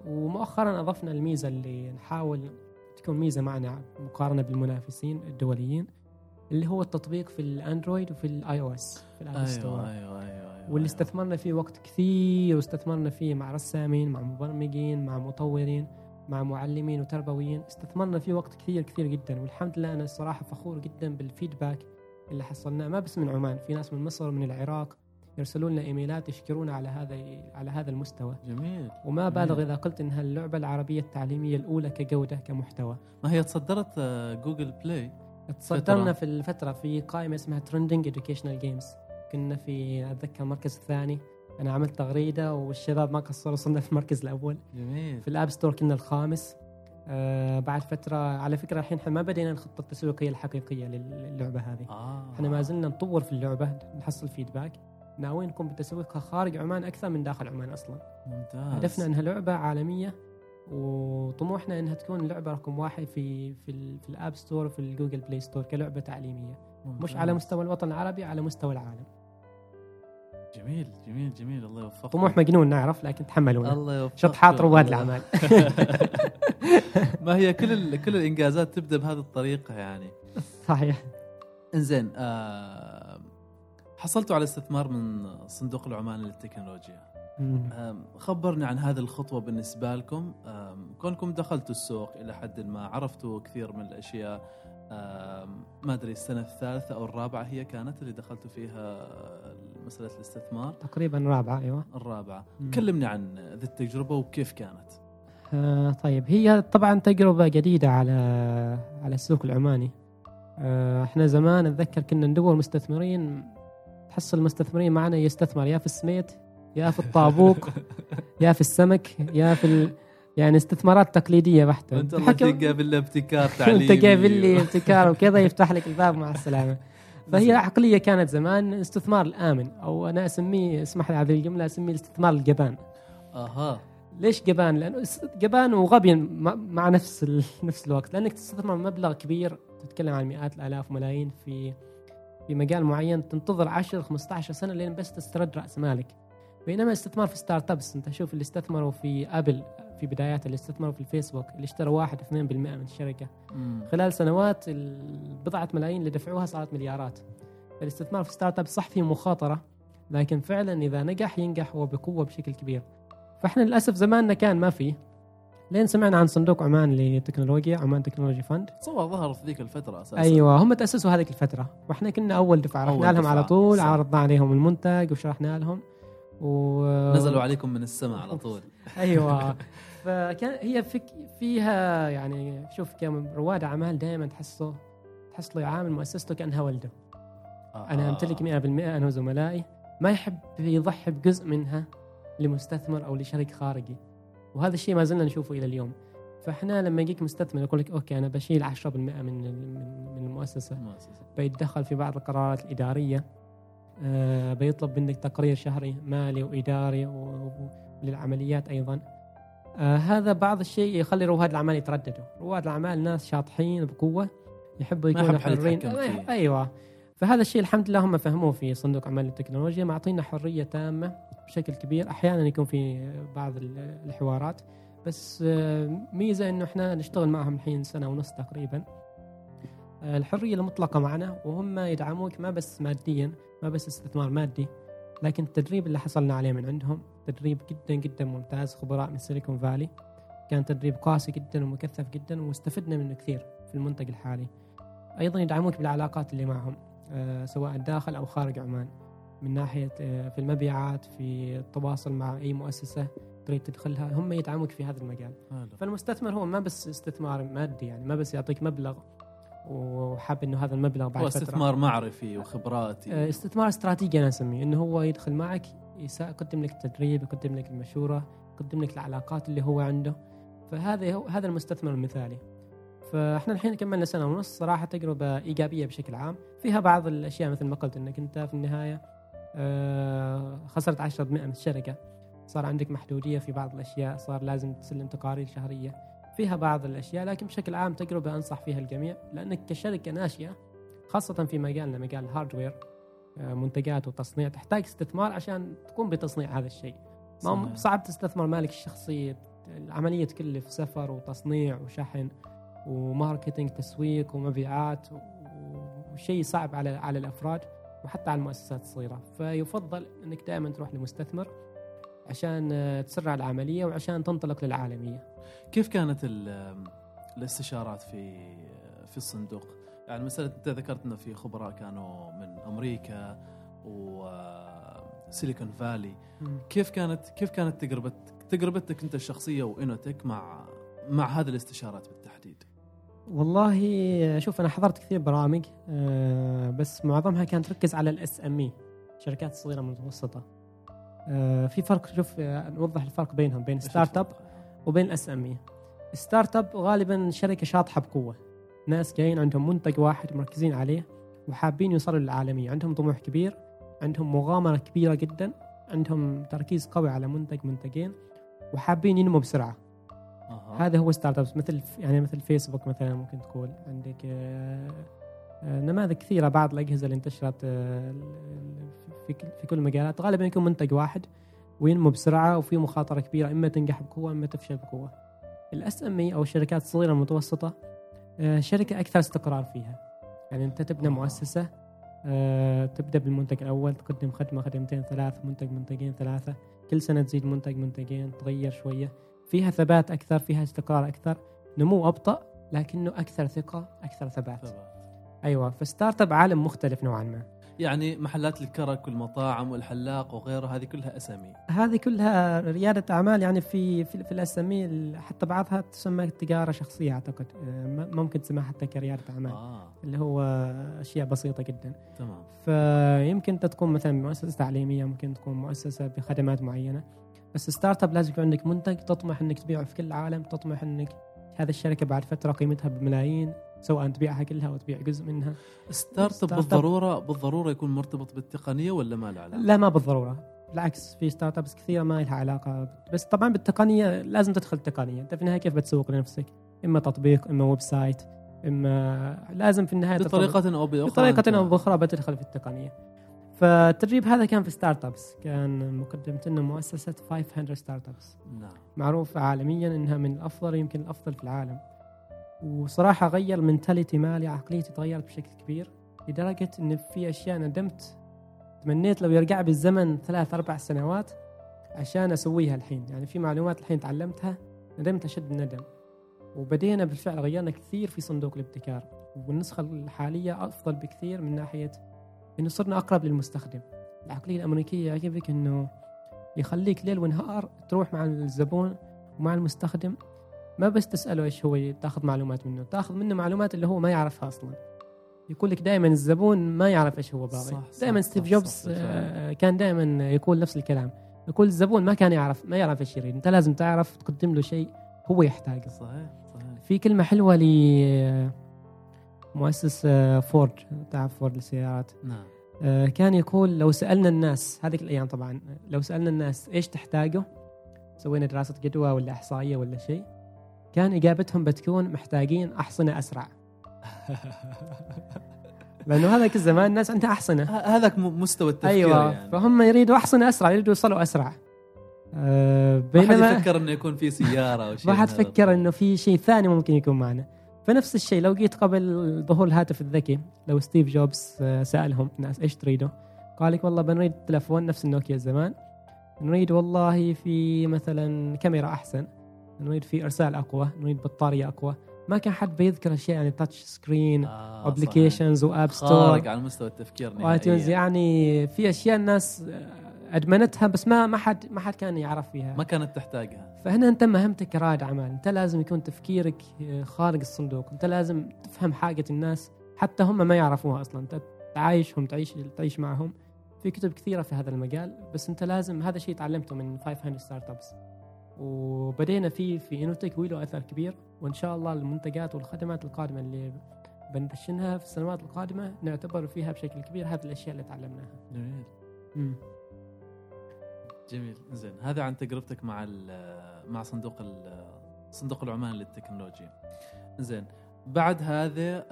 ومؤخرا أضفنا الميزة اللي نحاول تكون ميزة معنا مقارنة بالمنافسين الدوليين. اللي هو التطبيق في ال Android وفي ال iOS في ال App Store أيوه أيوه أيوه, أيوة. واللي استثمرنا فيه وقت كثير واستثمرنا فيه مع رسامين مع مبرمجين مع مطورين مع معلمين وتربويين استثمرنا فيه وقت كثير كثير جدا. والحمد لله أنا الصراحة فخور جدا بال feedback اللي حصلناه. ما بس من عمان في ناس من مصر ومن العراق يرسلوا لنا إيميلات يشكرونا على هذا على هذا المستوى. جميل. وما بالغ. إذا قلت انها اللعبه العربية التعليمية الأولى كجودة كمحتوى. ما هي تصدرت آه، Google Play؟ تصدرنا في الفترة في قائمة اسمها trending educational games كنا في أتذكر المركز الثاني. أنا عملت تغريدة والشباب ما قصروا وصلنا في المركز الأول. جميل. في ال App Store كنا الخامس. آه بعد فترة على فكرة الحين إحنا ما بدينا الخطة التسويقية الحقيقية للعبة هذه. آه. إحنا ما زلنا نطور في اللعبة نحصل feedback ناويين نقوم بتسويقها خارج عمان أكثر من داخل عمان أصلا. ممتاز. هدفنا إنها لعبة عالمية وطموحنا إنها تكون لعبة رقم واحد في في, في ال App Store وفي ال Google Play Store كلعبة تعليمية. ممتاز. مش على مستوى الوطن العربي على مستوى العالم. جميل جميل جميل. الله يوفقك. طموح مجنون نعرف لكن تحملونا. الله يوفقك. شطحات رواد الأعمال. (laughs) ما هي كل. كل الإنجازات تبدأ بهذه الطريقة يعني. صحيح. إنزين آه حصلتوا على استثمار من صندوق العماني للتكنولوجيا؟ خبرني عن هذه الخطوة بالنسبة لكم. كونكم دخلتوا السوق إلى حد ما عرفتوا كثير من الأشياء. ما أدري السنة الثالثة أو الرابعة هي كانت اللي دخلتوا فيها مسألة الاستثمار؟ تقريبا رابعة أيوه. الرابعة. مم. كلمني عن ذي التجربة وكيف كانت. آه طيب هي طبعا تجربة جديدة على على السوق العماني. آه إحنا زمان اتذكر كنا ندور مستثمرين تحصل المستثمرين معنا يستثمر يا في السميت يا في الطابوق يا في السمك يا في ال... يعني استثمارات تقليدية بحتة. (laughs) أنت الله تلقى بالله ابتكار تعليمي انت جايب لي ابتكار وكذا (laughs) يفتح لك الباب مع السلامة. فهي عقلية كانت زمان استثمار الآمن أو أنا أسميه اسمح لي هذه الجملة أسميه الاستثمار الجبان. أها. ليش جبان؟ لأنه جبان وغبي مع نفس ال... نفس الوقت. لأنك تستثمر مبلغ كبير تتكلم عن مئات الآلاف وملايين في في مجال معين تنتظر 10 15 سنة لين بس تسترد رأس مالك. بينما الاستثمار في startups أنت شوف اللي استثمروا في أبل في بدايات اللي استثمروا في الفيسبوك اللي اشتروا 1 2% من الشركة. مم. خلال سنوات البضعة ملايين اللي دفعوها صارت مليارات. الاستثمار في startup صح فيه مخاطرة لكن فعلا إذا نجح ينجح وبقوة بشكل كبير. فإحنا للأسف زماننا كان ما فيه. لين سمعنا عن صندوق عمان للتكنولوجيا عمان تكنولوجي فند تصور ظهر في ذيك الفترة أساسا. أيوه هم تأسسوا هذيك الفترة. وإحنا كنا أول دفعه أول رحنا لهم على طول. عرضنا عليهم المنتج وشرحنا لهم. و نزلوا عليكم من السماء على طول. (laughs) أيوه. فكان هي فك فيها يعني شوف كم رواد أعمال دائما تحسه تحس له يعامل مؤسسته كأنها ولده. أنا آه. أمتلك 100% أنا وزملائي. ما يحب يضحي بجزء منها لمستثمر أو لشريك خارجي. وهذا الشيء ما زلنا نشوفه إلى اليوم. فإحنا لما يجيك مستثمر يقول لك أوكي أنا بشيل 10% من من المؤسسة. مؤسسة. بيتدخل في بعض القرارات الإدارية. آه، بيطلب منك تقرير شهري مالي وإداري وللعمليات أيضا. آه، هذا بعض الشيء يخلي رواد الأعمال يترددوا. رواد الأعمال ناس شاطحين بقوة يحبوا يكونوا حرين. فيه. أيوة. فهذا الشيء الحمد لله هم فهموه في صندوق أعمال التكنولوجيا معطينا حرية تامة بشكل كبير. أحيانا يكون في بعض ال- الحوارات. بس آه، ميزة إنه إحنا نشتغل معهم الحين سنة ونص تقريبا. آه، الحرية المطلقة معنا وهم يدعموك ما بس ماديا ما بس استثمار مادي لكن التدريب اللي حصلنا عليه من عندهم تدريب جدا جدا ممتاز خبراء من سيليكون فالي كان تدريب قاسي جدا ومكثف جدا واستفدنا منه كثير في المنتج الحالي. أيضا يدعموك بالعلاقات اللي معهم آه، سواء داخل أو خارج عمان. من ناحية آه، في المبيعات في التواصل مع أي مؤسسة تريد تدخلها هم يدعموك في هذا المجال. حلو. فالمستثمر هو ما بس استثمار مادي يعني ما بس يعطيك مبلغ وحاب إنه هذا المبلغ بعد هو استثمار معرفي وخبراتي. آه، استثمار استراتيجي أنا أسميه إنه هو يدخل معك يقدم لك التدريب يقدم لك المشورة يقدم لك العلاقات اللي هو عنده. فهذا هو هذا المستثمر المثالي. فإحنا الحين كملنا سنة ونص صراحة تجربة إيجابية بشكل عام. فيها بعض الأشياء مثل ما قلت إنك أنت في النهاية آه، خسرت 10% من الشركة. صار عندك محدودية في بعض الأشياء صار لازم تسلم تقارير شهرية. فيها بعض الأشياء لكن بشكل عام تجربة أنصح فيها الجميع لأنك كشركة ناشئة خاصة في مجالنا مجال الهاردوير منتجات وتصنيع تحتاج استثمار عشان تقوم بتصنيع هذا الشيء ما. صعب تستثمر مالك الشخصي العملية تكلف سفر وتصنيع وشحن وماركتينج تسويق ومبيعات وشيء صعب على على الأفراد وحتى على المؤسسات الصغيرة فيفضل إنك دائما تروح لمستثمر عشان آه، تسرع العملية وعشان تنطلق للعالمية كيف كانت ال- الاستشارات في في الصندوق؟ يعني مثلا أنت ذكرت إنه في خبراء كانوا من أمريكا وسيليكون فالي، كيف كانت كيف كانت تجربه تجربتك أنت الشخصية و Innotech مع مع هذه الاستشارات بالتحديد؟ والله شوف أنا حضرت كثير برامج آه، بس معظمها كانت تركز على ال SME الشركات الصغيره المتوسطه آه، في فرق شوف آه، نوضح الفرق بينهم بين startup وبين ال SME startup غالبا شركة شاطحة بقوة. ناس جايين عندهم منتج واحد مركزين عليه وحابين يوصلوا للعالمية. عندهم طموح كبير عندهم مغامرة كبيرة جدا عندهم تركيز قوي على منتج منتجين وحابين ينمو بسرعة. أها. هذا هو startups مثل يعني مثل فيسبوك مثلا ممكن تقول عندك آه، آه، نماذج كثيرة بعض الأجهزة اللي انتشرت آه، في كل- المجالات غالبا يكون منتج واحد وينمو بسرعة وفي مخاطرة كبيرة إما تنجح بقوة إما تفشل بقوة. ال SME أو الشركات الصغيرة المتوسطة آه، شركة أكثر استقرار فيها. يعني أنت تبنى آه. مؤسسة آه، تبدأ بالمنتج الأول تقدم خدمة خدمتين ثلاث منتج منتجين ثلاثة كل سنة تزيد منتج منتجين تغير شوية فيها ثبات أكثر فيها استقرار أكثر نمو أبطأ لكنه أكثر ثقة أكثر ثبات ثبات. أيوه ف startup عالم مختلف نوعا ما. يعني محلات الكرك والمطاعم والحلاق وغيره هذه كلها أسامي. هذه كلها ريادة أعمال يعني في في, في ال SM حتى بعضها تسمى تجارة شخصية أعتقد. آه، ممكن تسمى حتى كريادة أعمال آه. اللي هو أشياء بسيطة جدا. تمام. فيمكن انت تكون مثلا مؤسسة تعليمية ممكن تكون مؤسسة بخدمات معينة. بس startup لازم يكون عندك منتج تطمح إنك تبيعه في كل العالم تطمح إنك هذه الشركة بعد فترة قيمتها بملايين. سواء تبيعها كلها أو تبيع جزء منها. startup. بالضروره بالضرورة يكون مرتبط بالتقنية ولا ما له علاقة؟ لا ما بالضرورة. بالعكس في startups كثيرة ما لها علاقة. بس طبعا بالتقنية لازم تدخل تقنيه أنت في النهاية كيف بتسوق لنفسك؟ إما تطبيق إما website إما لازم في النهاية بطريقة أو بأخرى. بطريقة أنت- أو بأخرى بتدخل في التقنية. فالتدريب هذا كان في startups كان مقدمة لنا مؤسسة 500 Startups نعم. معروفة عالميا إنها من الأفضل يمكن الأفضل في العالم. وصراحة غير منتاليتي مالي عقليتي تغيرت بشكل كبير لدرجة إن في أشياء ندمت. تمنيت لو يرجع بالزمن ثلاث أربع سنوات عشان أسويها الحين. يعني في معلومات الحين تعلمتها ندمت أشد الندم وبدينا بالفعل غيرنا كثير في صندوق الابتكار. والنسخة الحالية أفضل بكثير من ناحية إنه صرنا أقرب للمستخدم. العقلية الأمريكية يعجبك إنه يخليك ليل ونهار تروح مع الزبون ومع المستخدم ما بس تسأله إيش هو تأخذ معلومات منه تأخذ منه معلومات اللي هو ما يعرفها أصلا. يقول لك دائما الزبون ما يعرف إيش هو باغي دائما ستيف جوبز. آه، كان دائما يقول نفس الكلام. يقول الزبون ما كان يعرف ما يعرف إيش يريد. أنت لازم تعرف تقدم له شيء هو يحتاجه. صحيح صحيح. في كلمة حلوة ل مؤسس آه، فورد تعرف فورد للسيارات. نعم. آه، كان يقول لو سألنا الناس هذيك الأيام طبعا لو سألنا الناس إيش تحتاجوا سوينا دراسة جدوى ولا إحصائية ولا شيء كان إجابتهم بتكون محتاجين أحصنة أسرع. (laughs) لأنه هذاك الزمان الناس عندها أحصنة. هذاك مستوى التفكير أيوه. يعني. فهم يريدوا أحصنة أسرع يريدوا يوصلوا أسرع. آه، ما حد بينما يفكر إنه يكون في سيارة أو (laughs) شيء ما حد فكر إنه في شيء ثاني ممكن يكون معنا. فنفس الشيء لو جيت قبل ظهور الهاتف الذكي لو ستيف جوبز آه، سألهم الناس إيش تريدوا؟ قال لك والله بنريد تلفون نفس النوكيا زمان نريد والله في مثلا كاميرا أحسن. نريد في إرسال أقوى نريد بطارية أقوى. ما كان حد بيذكر اشياء يعني touch screen آه applications و App. Store على مستوى التفكير و iTunes. يعني في أشياء الناس أدمنتها بس ما ما حد ما حد كان يعرف فيها. ما كانت تحتاجها. فهنا أنت مهمتك كرائد اعمال أنت لازم يكون تفكيرك خارج الصندوق. أنت لازم تفهم حاجة الناس حتى هم ما يعرفوها أصلا. أنت تعايشهم تعيش تعيش معهم. في كتب كثيرة في هذا المجال بس أنت لازم هذا الشيء تعلمته من 500 ستارت ابس وبدينا فيه في انوتك وله أثر كبير وإن شاء الله المنتجات والخدمات القادمة اللي بندشنها في السنوات القادمة نعتبر فيها بشكل كبير هذه الأشياء اللي تعلمناها. جميل. مم. جميل. زين هذا عن تجربتك مع مع صندوق صندوق العمان للتكنولوجيا. زين بعد هذا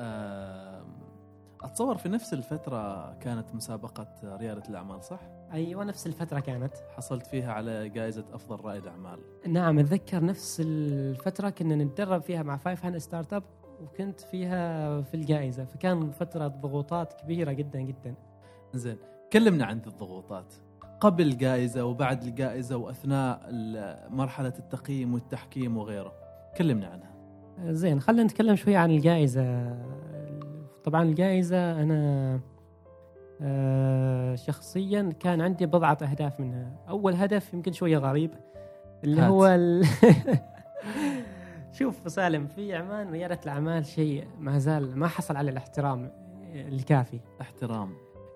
أتصور في نفس الفترة كانت مسابقة ريادة الأعمال صح؟ أيوه نفس الفترة كانت. حصلت فيها على جائزة أفضل رائد أعمال. نعم أتذكر نفس الفترة كنا نتدرب فيها مع 500 Startup وكنت فيها في الجائزة. فكان فترة ضغوطات كبيرة جدا جدا. زين كلمنا عن الضغوطات. قبل الجائزة وبعد الجائزة وأثناء مرحلة التقييم والتحكيم وغيره كلمنا عنها. زين خلينا نتكلم شوي عن الجائزة. طبعا الجائزة أنا شخصيا كان عندي بضعة أهداف منها أول هدف يمكن شوية غريب اللي هات. هو ال... (laughs) شوف سالم في عمان رياده الأعمال شيء ما زال ما حصل على الاحترام الكافي احترام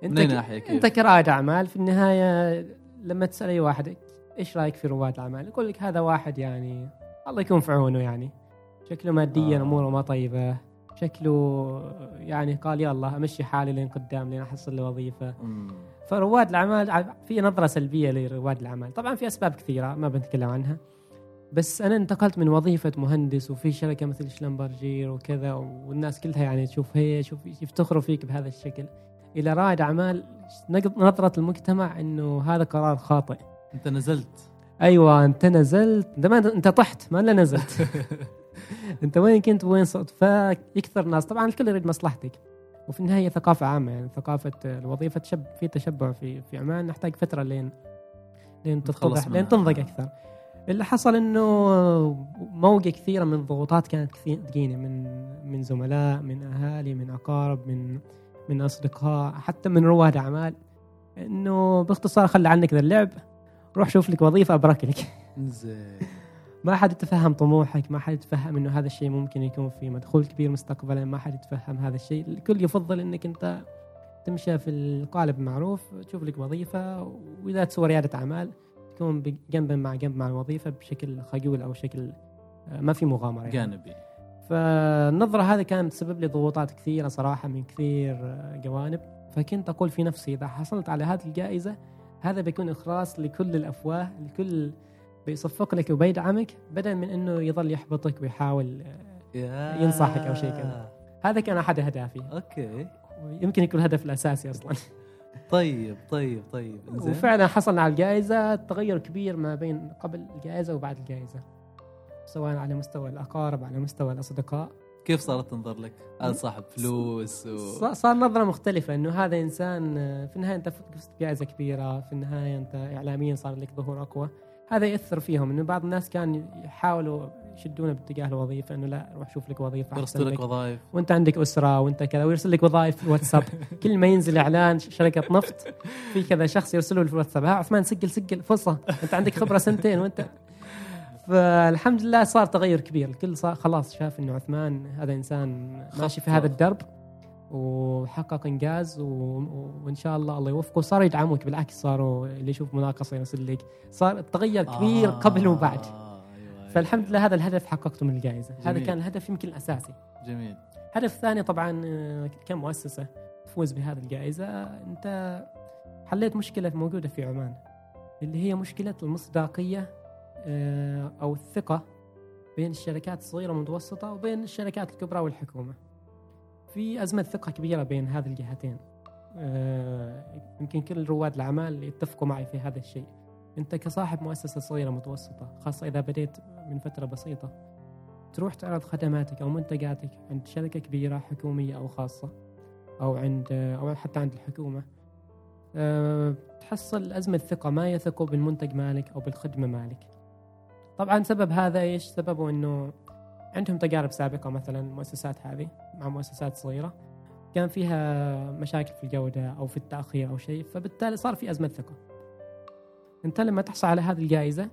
أنت من ك- ناحية كيف؟ أنت كرائد أعمال في النهاية لما تسأل أي واحد إيش رأيك في رواد الأعمال يقول لك هذا واحد يعني الله يكون في عونه يعني شكله ماديا آه. أموره ما طيبة شكله يعني قال يلا أمشي حالي لين قدام لين أحصل لي وظيفة. فرواد الأعمال في نظرة سلبية لرواد الأعمال. طبعا في أسباب كثيرة ما بنتكلم عنها. بس أنا انتقلت من وظيفة مهندس وفي شركة مثل شلمبرجير وكذا والناس كلها يعني تشوف هي شوف يفتخروا فيك بهذا الشكل. إلى رائد أعمال نظرة المجتمع إنه هذا قرار خاطئ. أنت نزلت. أيوه أنت نزلت. إنت ما أنت طحت ما إلا نزلت. (laughs) (laughs) انت وين كنت وين صرت؟ فيكثر الناس طبعا الكل يريد مصلحتك. وفي النهاية ثقافة عامة يعني ثقافة الوظيفة تشب في تشبع في في عمان نحتاج فترة لين لين تتضح. لين تنضج أكثر. اللي حصل إنه موجة كثيرة من الضغوطات كانت كثير تجيني من من زملاء من أهالي من أقارب من من أصدقاء حتى من رواد أعمال. إنه باختصار خلي عنك ذا اللعب. روح شوف لك وظيفة ابرك لك (laughs) زين. ما حد يتفهم طموحك ما حد يتفهم إنه هذا الشيء ممكن يكون في مدخول كبير مستقبلا ما حد يتفهم هذا الشيء. الكل يفضل إنك أنت تمشي في القالب المعروف تشوف لك وظيفة وإذا تسوي رياده أعمال تكون جنبا مع جنب مع الوظيفة بشكل خجول أو شكل آه، ما في مغامرة يعني. جانبي. فالنظرة هذه كانت تسبب لي ضغوطات كثيرة صراحة من كثير آه، جوانب. فكنت أقول في نفسي إذا حصلت على هذه الجائزة هذا بيكون إخلاص لكل الأفواه الكل بيصفق لك وبيدعمك بدل من أنه يظل يحبطك ويحاول آه، ينصحك أو شيء كذا. هذا كان أحد أهدافي. أوكي. يمكن يكون الهدف الأساسي أصلا. (laughs) طيب طيب طيب زين وفعلا حصلنا على الجائزة. تغير كبير ما بين قبل الجائزة وبعد الجائزة. سواء على مستوى الأقارب على مستوى الأصدقاء. كيف صارت تنظر لك؟ هذا صاحب فلوس و... صار نظرة مختلفة إنه هذا إنسان آه، في النهاية أنت فزت بجائزة كبيرة. في النهاية أنت اعلاميا صار لك ظهور أقوى. هذا يأثر فيهم إنه بعض الناس كان يحاولوا يشدونه باتجاه الوظيفة إنه لا روح شوف لك وظيفة يرسل لك وظائف. وأنت عندك أسرة وأنت كذا ويرسل لك وظائف في الواتساب (laughs) كل ما ينزل إعلان ش- شركة نفط في كذا شخص يرسله في الواتساب ها عثمان سجل سجل فرصة. أنت عندك خبرة سنتين وأنت. فالحمد لله صار تغير كبير. الكل صار خلاص شاف إنه عثمان هذا إنسان ماشي في. هذا الدرب. وحقق إنجاز وإن شاء الله الله يوفقه. صار يدعموك بالعكس صاروا اللي يشوف مناقصة يرسل لك. صار تغير كبير آه، قبل وبعد. أيوة، أيوة. فالحمد لله هذا الهدف حققته من الجائزة. هذا. كان الهدف يمكن الأساسي. جميل. الهدف الثاني طبعا آه، كمؤسسة تفوز بهذه الجائزة. أنت حليت مشكلة موجودة في عمان اللي هي مشكلة المصداقية آه، أو الثقة بين الشركات الصغيرة والمتوسطة وبين الشركات الكبرى والحكومة. في أزمة ثقة كبيرة بين هذه الجهتين. آه، يمكن كل رواد الأعمال يتفقوا معي في هذا الشيء. أنت كصاحب مؤسسة صغيرة متوسطة خاصة إذا بديت من فترة بسيطة تروح تعرض خدماتك أو منتجاتك عند شركة كبيرة حكومية أو خاصة أو عند أو حتى عند الحكومة آه، تحصل أزمة ثقة ما يثقوا بالمنتج مالك أو بالخدمة مالك طبعا سبب هذا إيش سببه أنه عندهم تجارب سابقة مثلا المؤسسات هذه مع مؤسسات صغيرة. كان فيها مشاكل في الجودة أو في التأخير أو شيء فبالتالي صار في أزمة ثقة. أنت لما تحصل على هذه الجائزة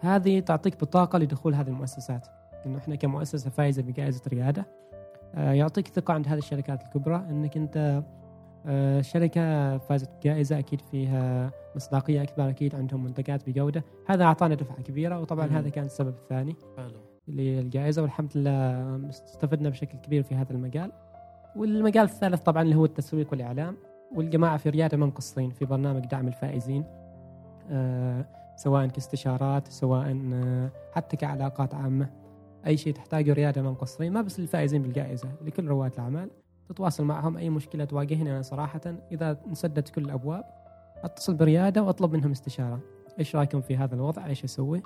هذه تعطيك بطاقة لدخول هذه المؤسسات. إنه إحنا كمؤسسة فائزة بجائزة ريادة آه، يعطيك ثقة عند هذه الشركات الكبرى إنك أنت آه، شركة فازت بجائزة أكيد فيها مصداقية أكبر أكيد عندهم منتجات بجودة. هذا أعطانا دفعة كبيرة وطبعا مم. هذا كان السبب الثاني. حلو للجائزة والحمد لله استفدنا بشكل كبير في هذا المجال. والمجال الثالث طبعا اللي هو التسويق والإعلام. والجماعة في ريادة ما مقصرين في برنامج دعم الفائزين آه سواء كاستشارات سواء آه حتى كعلاقات عامة. أي شيء تحتاجه ريادة ما مقصرين ما بس للفائزين بالجائزة لكل رواد الأعمال. تتواصل معهم أي مشكلة تواجهني أنا صراحة إذا انسدت كل الأبواب أتصل بريادة وأطلب منهم استشارة. إيش رأيكم في هذا الوضع؟ إيش أسوي؟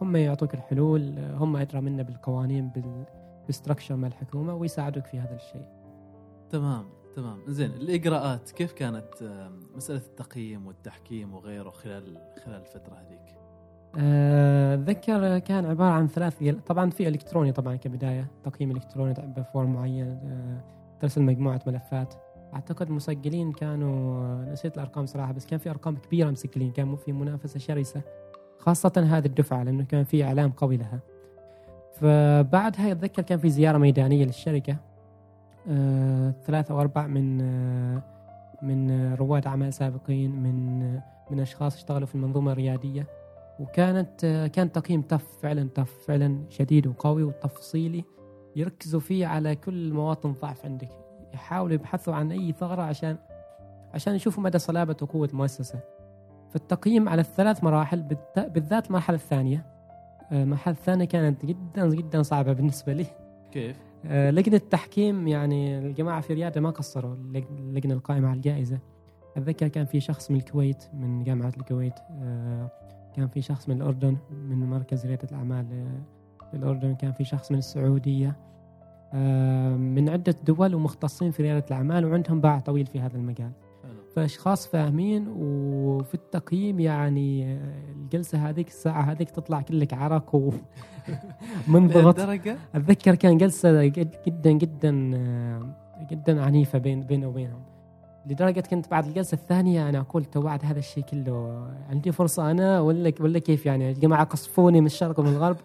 هم يعطوك الحلول هم أدرى منا بالقوانين بال بالستركشر مال الحكومة ويساعدوك في هذا الشيء. تمام تمام. زين الإجراءات كيف كانت مسألة التقييم والتحكيم وغيره خلال خلال الفترة هذيك؟ آه، أتذكر كان عبارة عن ثلاث. طبعا في إلكتروني طبعا كبداية تقييم إلكتروني بفورم معين آه، ترسل مجموعة ملفات. أعتقد مسجلين كانوا آه، نسيت الأرقام صراحة بس كان في أرقام كبيرة مسجلين كان في منافسة شرسة. خاصة هذه الدفعة لأنه كان في إعلام قوي لها. فبعدها أتذكر كان في زيارة ميدانية للشركة آه، ثلاثة أو أربع من آه، من رواد أعمال سابقين من آه، من أشخاص اشتغلوا في المنظومة الريادية. وكانت آه، كان تقييم تف فعلا تف فعلا شديد وقوي وتفصيلي يركزوا فيه على كل مواطن ضعف عندك. يحاولوا يبحثوا عن أي ثغرة عشان عشان يشوفوا مدى صلابة وقوة المؤسسة. فالتقييم على الثلاث مراحل بالذات المرحلة الثانية. آه، المرحلة الثانية كانت جدا جدا صعبة بالنسبة لي. كيف؟ آه، لجنة التحكيم يعني الجماعة في ريادة ما قصروا اللج- اللجنة القائمة على الجائزة. أتذكر كان في شخص من الكويت من جامعة الكويت آه، كان في شخص من الأردن من مركز ريادة الأعمال في الأردن. كان في شخص من السعودية. من عدة دول ومختصين في ريادة الأعمال وعندهم باع طويل في هذا المجال. فأشخاص فاهمين وفي التقييم يعني الجلسة هذيك الساعة هذيك تطلع كلك عرق ومنضغط (laughs) أتذكر كان جلسة جد جدا جدا جدا عنيفة بين بيني وبينهم. لدرجة كنت بعد الجلسة الثانية أنا أقول توعد هذا الشيء كله عندي فرصة أنا ولا ولا كيف يعني؟ يا جماعة قصفوني من الشرق ومن الغرب.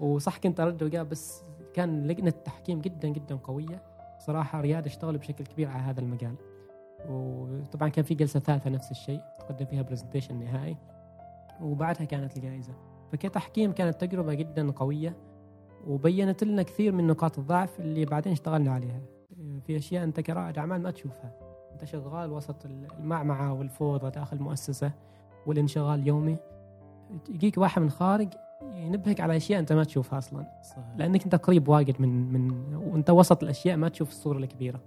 وصح كنت أرد وقال بس كان لجنة التحكيم جدا جدا قوية. صراحة رياض اشتغلوا بشكل كبير على هذا المجال. وطبعا كان في جلسة ثالثة نفس الشيء تقدم فيها برزنتيشن نهائي وبعدها كانت الجائزة. فكتحكيم كانت تجربة جدا قوية وبينت لنا كثير من نقاط الضعف اللي بعدين اشتغلنا عليها. في أشياء أنت كرائد أعمال ما تشوفها. أنت شغال وسط المعمعة والفوضى داخل المؤسسه والانشغال اليومي يجيك واحد من خارج ينبهك على أشياء أنت ما تشوفها أصلا. صحيح. لأنك أنت قريب واجد من من وأنت وسط الأشياء ما تشوف الصورة الكبيرة.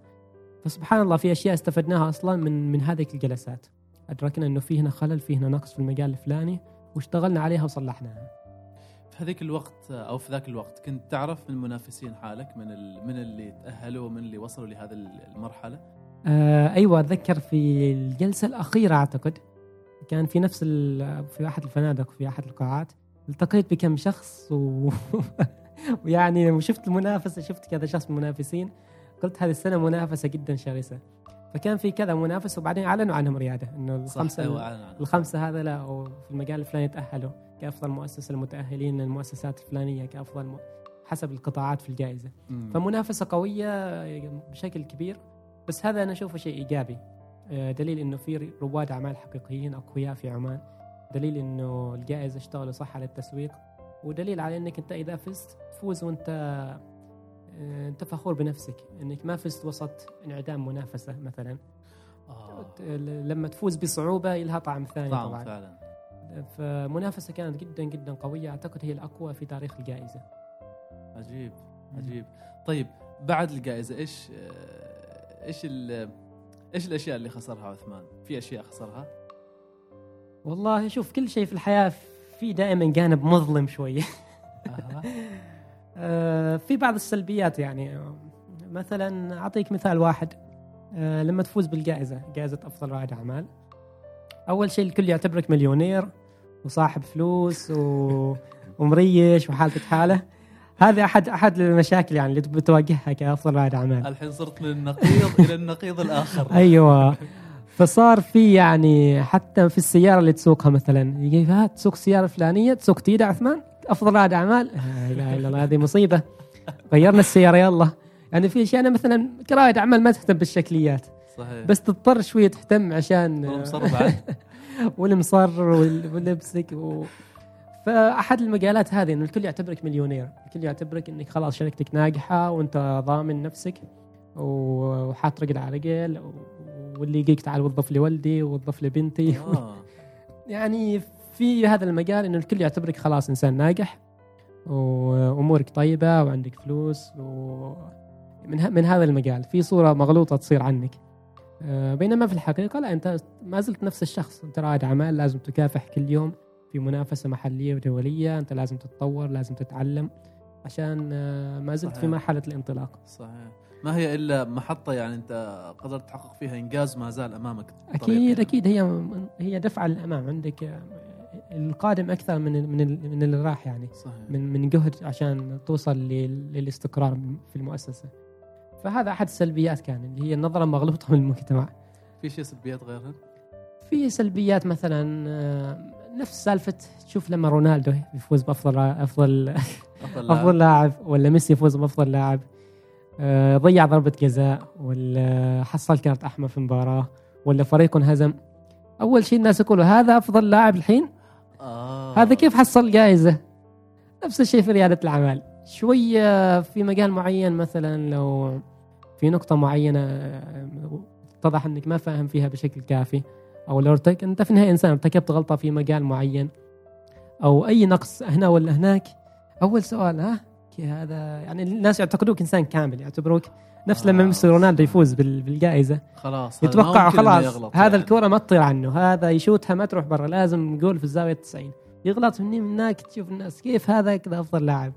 فسبحان الله في أشياء استفدناها أصلا من من هذه الجلسات. أدركنا إنه في هنا خلل في هنا نقص في المجال الفلاني واشتغلنا عليها وصلحناها. في هذيك الوقت أو في ذاك الوقت كنت تعرف من منافسين حالك من ال... من اللي تأهلوا ومن اللي وصلوا لهذه المرحلة؟ آه أيوه أتذكر في الجلسة الأخيرة أعتقد كان في نفس ال- في أحد الفنادق في أحد القاعات التقيت بكم شخص و... (laughs) ويعني وشفت المنافسة شفت كذا شخص من المنافسين قلت هذه السنة منافسة جدا شرسة. فكان في كذا منافس وبعدين أعلنوا عنهم ريادة إنه الخمسة عنها. الخمسة هذا لا وفي المجال الفلاني تأهلوا كأفضل مؤسسة المتأهلين للمؤسسات الفلانية كأفضل م... حسب القطاعات في الجائزة. مم. فمنافسة قوية بشكل كبير بس هذا أنا أشوفه شيء إيجابي. آه، دليل إنه في رواد أعمال حقيقيين أقوياء في عمان. دليل إنه الجائزة اشتغلوا صح على التسويق. ودليل على إنك أنت إذا فزت تفوز وأنت أنت فخور بنفسك إنك ما فزت وسط انعدام منافسة مثلا آه. لما تفوز بصعوبة لها طعم ثاني طعم طبعا فعلا فمنافسة كانت جدا جدا قوية أعتقد هي الأقوى في تاريخ الجائزة عجيب عجيب طيب بعد الجائزة إيش آه، إيش. إيش الأشياء اللي خسرها عثمان؟ في أشياء خسرها؟ والله شوف كل شيء في الحياة في دائما جانب مظلم شوية. آه، (laughs) في بعض السلبيات يعني. آه، مثلا أعطيك مثال واحد. آه، لما تفوز بالجائزة جائزة أفضل رائد أعمال. أول شيء الكل يعتبرك مليونير وصاحب فلوس و... (laughs) ومريش وحالتك حالة. هذا أحد أحد المشاكل يعني اللي بتواجهها كأفضل رائد أعمال. الحين صرت من النقيض (laughs) إلى النقيض الآخر. أيوه. فصار في يعني حتى في السيارة اللي تسوقها مثلا. يجي ها تسوق السيارة الفلانية تسوق تيدا عثمان؟ أفضل رائد أعمال. لا إله إلا الله هذه مصيبة. غيرنا السيارة يلا. يعني في أشياء أنا مثلا كرائد أعمال ما تهتم بالشكليات. صحيح. بس تضطر شوية تهتم عشان (laughs) والمصر ولبسك و... فأحد المجالات هذه انه الكل يعتبرك مليونير، الكل يعتبرك إنك خلاص شركتك ناجحة وأنت ضامن نفسك وحاط رجل على رجل واللي يجيك تعال وظف لي والدي ووظف لي بنتي. آه. (laughs) يعني في هذا المجال انه الكل يعتبرك خلاص إنسان ناجح وأمورك طيبة وعندك فلوس و من من هذا المجال. في صورة مغلوطة تصير عنك. آه، بينما في الحقيقة لا أنت ما زلت نفس الشخص. أنت رائد أعمال لازم تكافح كل يوم في منافسة محلية ودولية. أنت لازم تتطور لازم تتعلم عشان آه، ما زلت في صحيح. مرحلة الانطلاق. صحيح. ما هي إلا محطة يعني أنت قدرت تحقق فيها إنجاز ما زال أمامك أكيد يعني. أكيد. هي هي دفعه للامام عندك القادم أكثر من من من اللي راح يعني. صحيح. من من جهد عشان توصل لل- للاستقرار في المؤسسة. فهذا أحد السلبيات كان اللي هي النظرة المغلوطه من المجتمع. في شيء سلبيات غيرها؟ في سلبيات مثلا آه، نفس سالفة تشوف لما رونالدو يفوز بأفضل افضل أفضل أفضل لاعب ولا ميسي يفوز بأفضل لاعب. آه، ضيع ضربة جزاء ولا حصل كارت أحمر في مباراة ولا فريق انهزم. أول شيء الناس يقولوا هذا أفضل لاعب الحين. هذا كيف حصل جائزة؟ نفس الشيء في ريادة الأعمال. شوية في مجال معين مثلا لو في نقطة معينة آه، اتضح أنك ما فاهم فيها بشكل كافي أو لو ارتك أنت في النهاية إنسان ارتكبت غلطة في مجال معين أو أي نقص هنا ولا هناك. أول سؤال ها؟ هذا يعني الناس يعتقدوك إنسان كامل يعتبروك نفس لما آه، ميسي رونالدو يفوز بال- بالجائزة. خلاص يتوقع خلاص هذا يعني. ما تطير عنه هذا يشوتها ما تروح برا لازم جول في الزاوية 90 يغلط مني من هناك تشوف الناس كيف هذا كذا أفضل لاعب.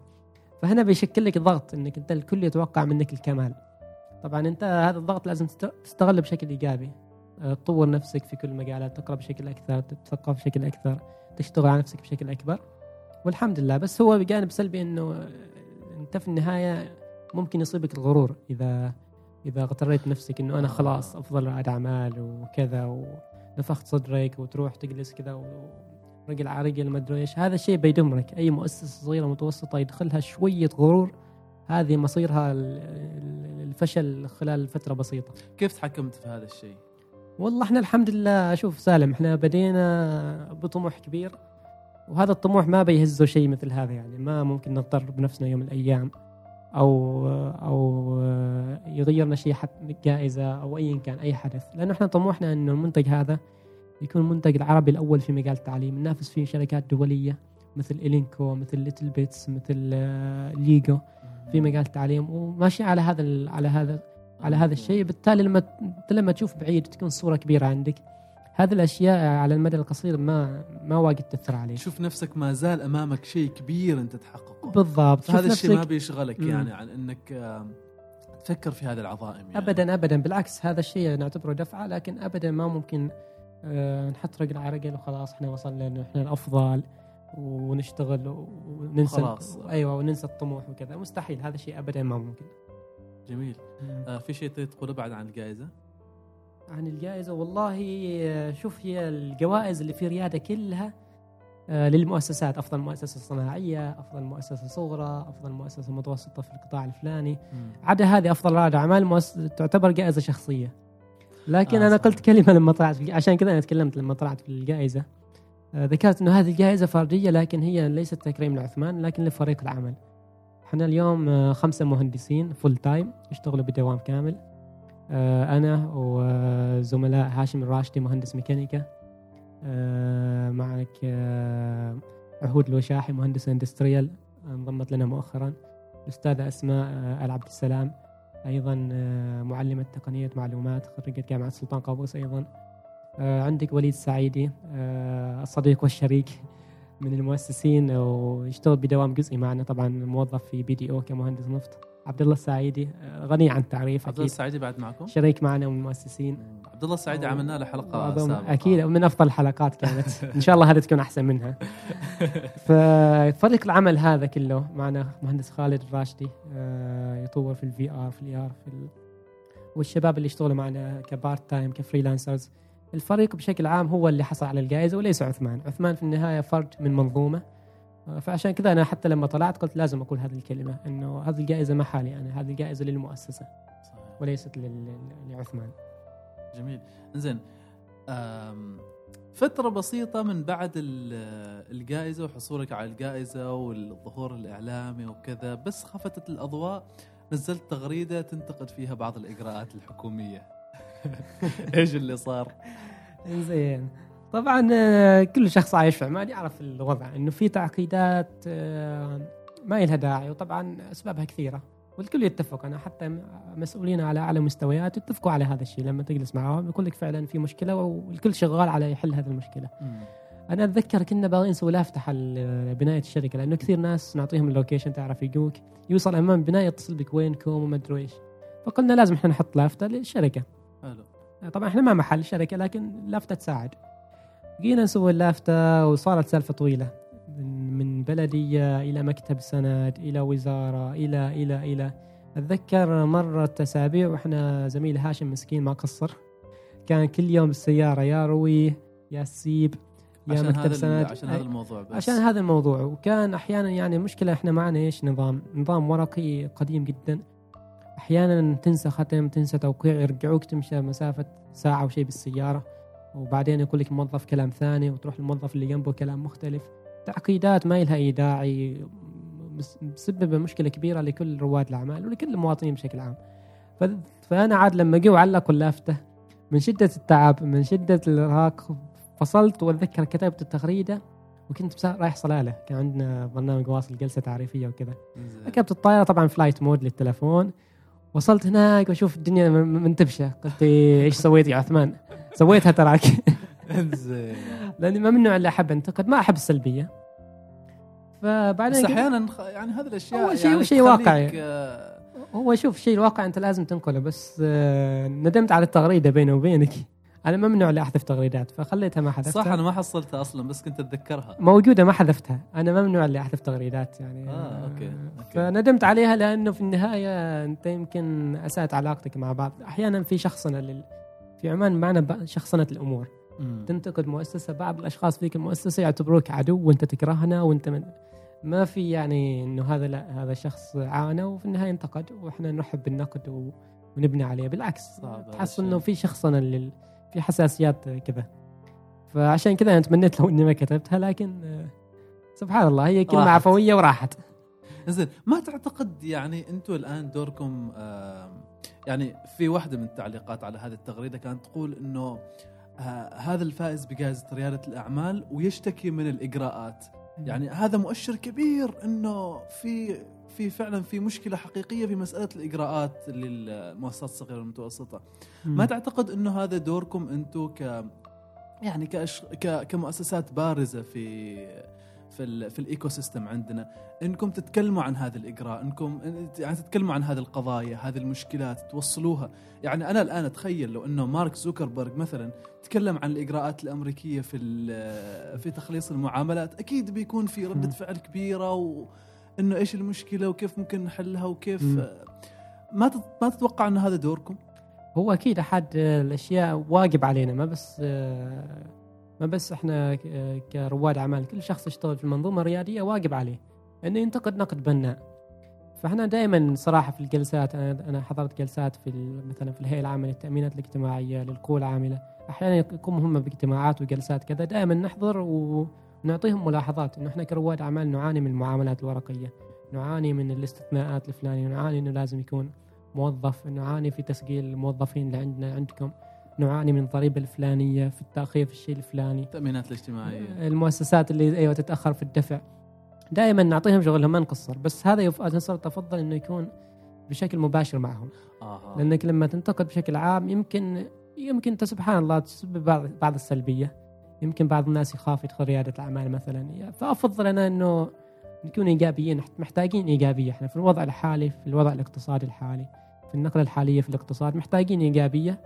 فهنا بيشكل لك ضغط إنك أنت الكل يتوقع منك الكمال. طبعا أنت هذا الضغط لازم تست- تستغله بشكل إيجابي. أه، تطور نفسك في كل المجالات تقرأ بشكل أكثر تتثقف بشكل أكثر تشتغل على نفسك بشكل أكبر. والحمد لله. بس هو بجانب سلبي إنه أه، أنت في النهاية ممكن يصيبك الغرور إذا إذا اغتريت نفسك إنه أنا خلاص أفضل رائد اعمال وكذا ونفخت صدرك وتروح تجلس كذا ورجل على رجل ما أدري إيش. هذا الشيء بيدمرك. أي مؤسسة صغيرة متوسطة يدخلها شوية غرور هذه مصيرها ال- ال- الفشل خلال فترة بسيطة. كيف تحكمت في هذا الشيء؟ والله إحنا الحمد لله شوف سالم إحنا بدينا بطموح كبير وهذا الطموح ما بيهزه شيء مثل هذا يعني. ما ممكن نغتر بنفسنا يوم من الأيام أو أو يغيرنا شيء حتى جائزة أو ايا كان أي حدث. لأنه إحنا طموحنا إنه المنتج هذا يكون المنتج العربي الأول في مجال التعليم ننافس فيه شركات دولية مثل Elenco مثل littleBits مثل آه، ليجو في مجال التعليم وماشي على هذا على هذا على هذا الشيء. بالتالي لما لما تشوف بعيد تكون صورة كبيرة عندك. هذه الأشياء على المدى القصير ما ما واجد تأثر عليك. تشوف نفسك ما زال أمامك شيء كبير أنت تحققه. بالضبط. شوف هذا الشيء ما بيشغلك مم. يعني عن إنك تفكر في هذه العظائم يعني. ابدا ابدا. بالعكس هذا الشيء نعتبره دفعة لكن ابدا ما ممكن آه، نحط رجل على رجل وخلاص إحنا وصلنا إنه إحنا الأفضل ونشتغل وننسى خلاص. أيوه وننسى الطموح وكذا. مستحيل هذا الشيء ابدا ما ممكن. جميل. آه في شيء تريد تقوله بعد عن الجائزة؟ عن الجائزة والله آه، شوف هي الجوائز اللي في ريادة كلها آه، للمؤسسات. أفضل مؤسسة صناعية أفضل مؤسسة صغرى أفضل مؤسسة متوسطة في القطاع الفلاني. عدا هذه أفضل رائد أعمال مؤس- تعتبر جائزة شخصية. لكن آه، صح. قلت كلمة لما طلعت عشان كذا أنا تكلمت لما طلعت في الجائزة. آه، ذكرت أنه هذه الجائزة فردية لكن هي ليست تكريم لعثمان لكن لفريق العمل. إحنا اليوم آه، خمسة مهندسين full-time يشتغلوا بدوام كامل. آه، أنا وزملاء هاشم الراشدي مهندس ميكانيكا. معك عهود الوشاحي مهندس industrial انضمت لنا مؤخرا. الاستاذه أسماء آه، ال عبد السلام. أيضا آه، معلمة تقنية معلومات خريجة جامعة سلطان قابوس أيضا. آه، عندك وليد سعيدي آه، الصديق والشريك من المؤسسين ويشتغل بدوام جزئي معنا طبعا موظف في PDO كمهندس نفط عبد الله السعيدي آه، غني عن التعريف عبد الله السعيدي بعد معكم؟ شريك معنا من المؤسسين. عبد الله السعيدي عملنا له حلقة سابقة. أكيد من أفضل الحلقات كانت. إن شاء الله هذه تكون أحسن منها. (laughs) ففريق العمل هذا كله معنا مهندس خالد الراشدي آه، يطور في ال VR في ال AR في ال... والشباب اللي يشتغلوا معنا ك part-time ك freelancers. الفريق بشكل عام هو اللي حصل على الجائزة وليس عثمان. عثمان في النهاية فرد من منظومة. آه، فعشان كذا أنا حتى لما طلعت قلت لازم أقول هذه الكلمة إنه هذه الجائزة ما حالي أنا هذه الجائزة للمؤسسة صحيح. وليست لعثمان جميل زين أم، فترة بسيطة من بعد ال- الجائزة وحصولك على الجائزة والظهور الإعلامي وكذا بس خفتت الأضواء نزلت تغريدة تنتقد فيها بعض الإجراءات الحكومية (laughs) إيش اللي صار؟ زين طبعا آه، كل شخص عايش في عمان يعرف الوضع. إنه في تعقيدات آه، ما لها داعي وطبعا أسبابها كثيرة. والكل يتفق. أنا حتى مسؤولين على أعلى مستويات يتفقوا على هذا الشيء. لما تجلس معاهم يقول لك فعلا في مشكلة والكل شغال على يحل هذه المشكلة. أنا أتذكر كنا باغيين نسوي لافته حل بناية الشركة لأنه كثير ناس نعطيهم اللوكيشن تعرف يجوك. يوصل أمام بناية يتصل بك وينكم وما أدري إيش. فقلنا لازم إحنا نحط لافتة للشركة. حلو. طبعا إحنا ما محل شركة لكن لافتة تساعد. جينا نسوي اللافته وصارت سالفه طويله. من من بلدية إلى مكتب سند إلى وزارة إلى إلى إلى. أتذكر مرت أسابيع وإحنا زميل هاشم مسكين ما قصر. كان كل يوم بالسيارة يا روي يا سيب يا عشان مكتب هذا سند. عشان هذا الموضوع بس. عشان هذا الموضوع. وكان أحيانا يعني المشكلة إحنا معنا إيش؟ نظام نظام ورقي قديم جدا. أحيانا تنسى ختم تنسى توقيع يرجعوك تمشي مسافة ساعة وشيء بالسيارة. وبعدين يقول لك موظف كلام ثاني وتروح الموظف اللي جنبه كلام مختلف. تعقيدات ما لها اي داعي مس- مسببة مشكلة كبيرة لكل رواد الأعمال ولكل المواطنين بشكل عام. فأنا عاد لما جو علقوا اللافته من شدة التعب من شدة الإرهاق فصلت وأتذكر كتبت التغريدة وكنت رايح صلاله كان عندنا برنامج واصل جلسة تعريفية وكذا. ركبت الطائره طبعا flight mode للتلفون وصلت هناك وأشوف الدنيا منتبشة. قلت إيش سويت يا عثمان؟ سويتها تراك زين لأني ما من النوع اللي أحب أنتقد ما أحب السلبية. فبعدين بس أحيانا يعني هذا الأشياء هو شيء- يعني شيء واقعي. آه، هو شوف شيء الواقع أنت لازم تنقله بس آه، ندمت على التغريدة بيني وبينك. أنا النوع اللي أحذف تغريدات فخليتها ما حذفتها. صح أنا ما حصلتها أصلا بس كنت أتذكرها. موجودة ما حذفتها. أنا النوع اللي أحذف تغريدات يعني. آه، okay، okay. فندمت عليها لأنه في النهاية أنت يمكن أسأت علاقتك مع بعض. أحيانا في شخصنه لل... في عمان معنا شخصنة الأمور مم. تنتقد مؤسسة بعض الأشخاص فيك المؤسسة يعتبروك عدو وأنت تكرهنا وأنت من ما في يعني إنه هذا لا هذا شخص عانى وفي النهاية انتقد وإحنا نرحب بالنقد. ونبني عليه بالعكس تحس. إنه في شخصنة لل... في حساسيات كذا فعشان كذا أنا تمنيت لو إني ما كتبتها لكن آه، سبحان الله هي كلمة راحت. عفوية وراحت زين ما تعتقد يعني أنتم الآن دوركم آم، يعني في واحدة من التعليقات على هذه التغريدة كانت تقول إنه آه، هذا الفائز بجائزة ريادة الأعمال ويشتكي من الإجراءات. يعني هذا مؤشر كبير إنه في في فعلا في مشكلة حقيقية في مسألة الإجراءات للمؤسسات الصغيرة والمتوسطة. ما تعتقد إنه هذا دوركم أنتم ك يعني كأش... ك... كمؤسسات بارزة في في ال... في ال ecosystem عندنا إنكم تتكلموا عن هذا الإجراء إنكم يعني تتكلموا عن هذه القضايا هذه المشكلات توصلوها يعني أنا الآن أتخيل لو إنه مارك زوكربيرج مثلا تكلم عن الإجراءات الأمريكية في ال- في تخليص المعاملات أكيد بيكون في ردة. فعل كبيرة وانه إيش المشكلة وكيف ممكن نحلها وكيف. ما ما تتوقع ان هذا دوركم هو أكيد أحد الأشياء واجب علينا ما بس ما بس إحنا كرواد اعمال كل شخص يشتغل في المنظومة الريادية واجب عليه انه ينتقد نقد بناء. فاحنا دائما صراحة في الجلسات أنا أنا حضرت جلسات في مثلا في الهيئة العامة للتأمينات الاجتماعية للقوى العامله أحيانا يكون هم باجتماعات وجلسات كذا دائما نحضر ونعطيهم ملاحظات إنه إحنا كرواد أعمال نعاني من المعاملات الورقية نعاني من الاستثناءات الفلانية نعاني إنه لازم يكون موظف نعاني في تسجيل الموظفين اللي عندنا عندكم. نعاني من الضريبه الفلانية في التأخير في الشيء الفلاني. التأمينات الاجتماعية. المؤسسات اللي أيوه تتأخر في الدفع. دائما نعطيهم شغلهم ما نقصر بس هذا يف... أنا صرت أفضل إنه يكون بشكل مباشر معهم. آه. لأنك لما تنتقد بشكل عام يمكن يمكن أنت سبحان الله تسبب بعض بعض السلبية. يمكن بعض الناس يخاف يدخل ريادة الأعمال مثلا. فأفضل أنا إنه نكون إيجابيين محتاجين إيجابية. إحنا في الوضع الحالي في الوضع الاقتصادي الحالي في النقلة الحالية في الاقتصاد محتاجين إيجابية.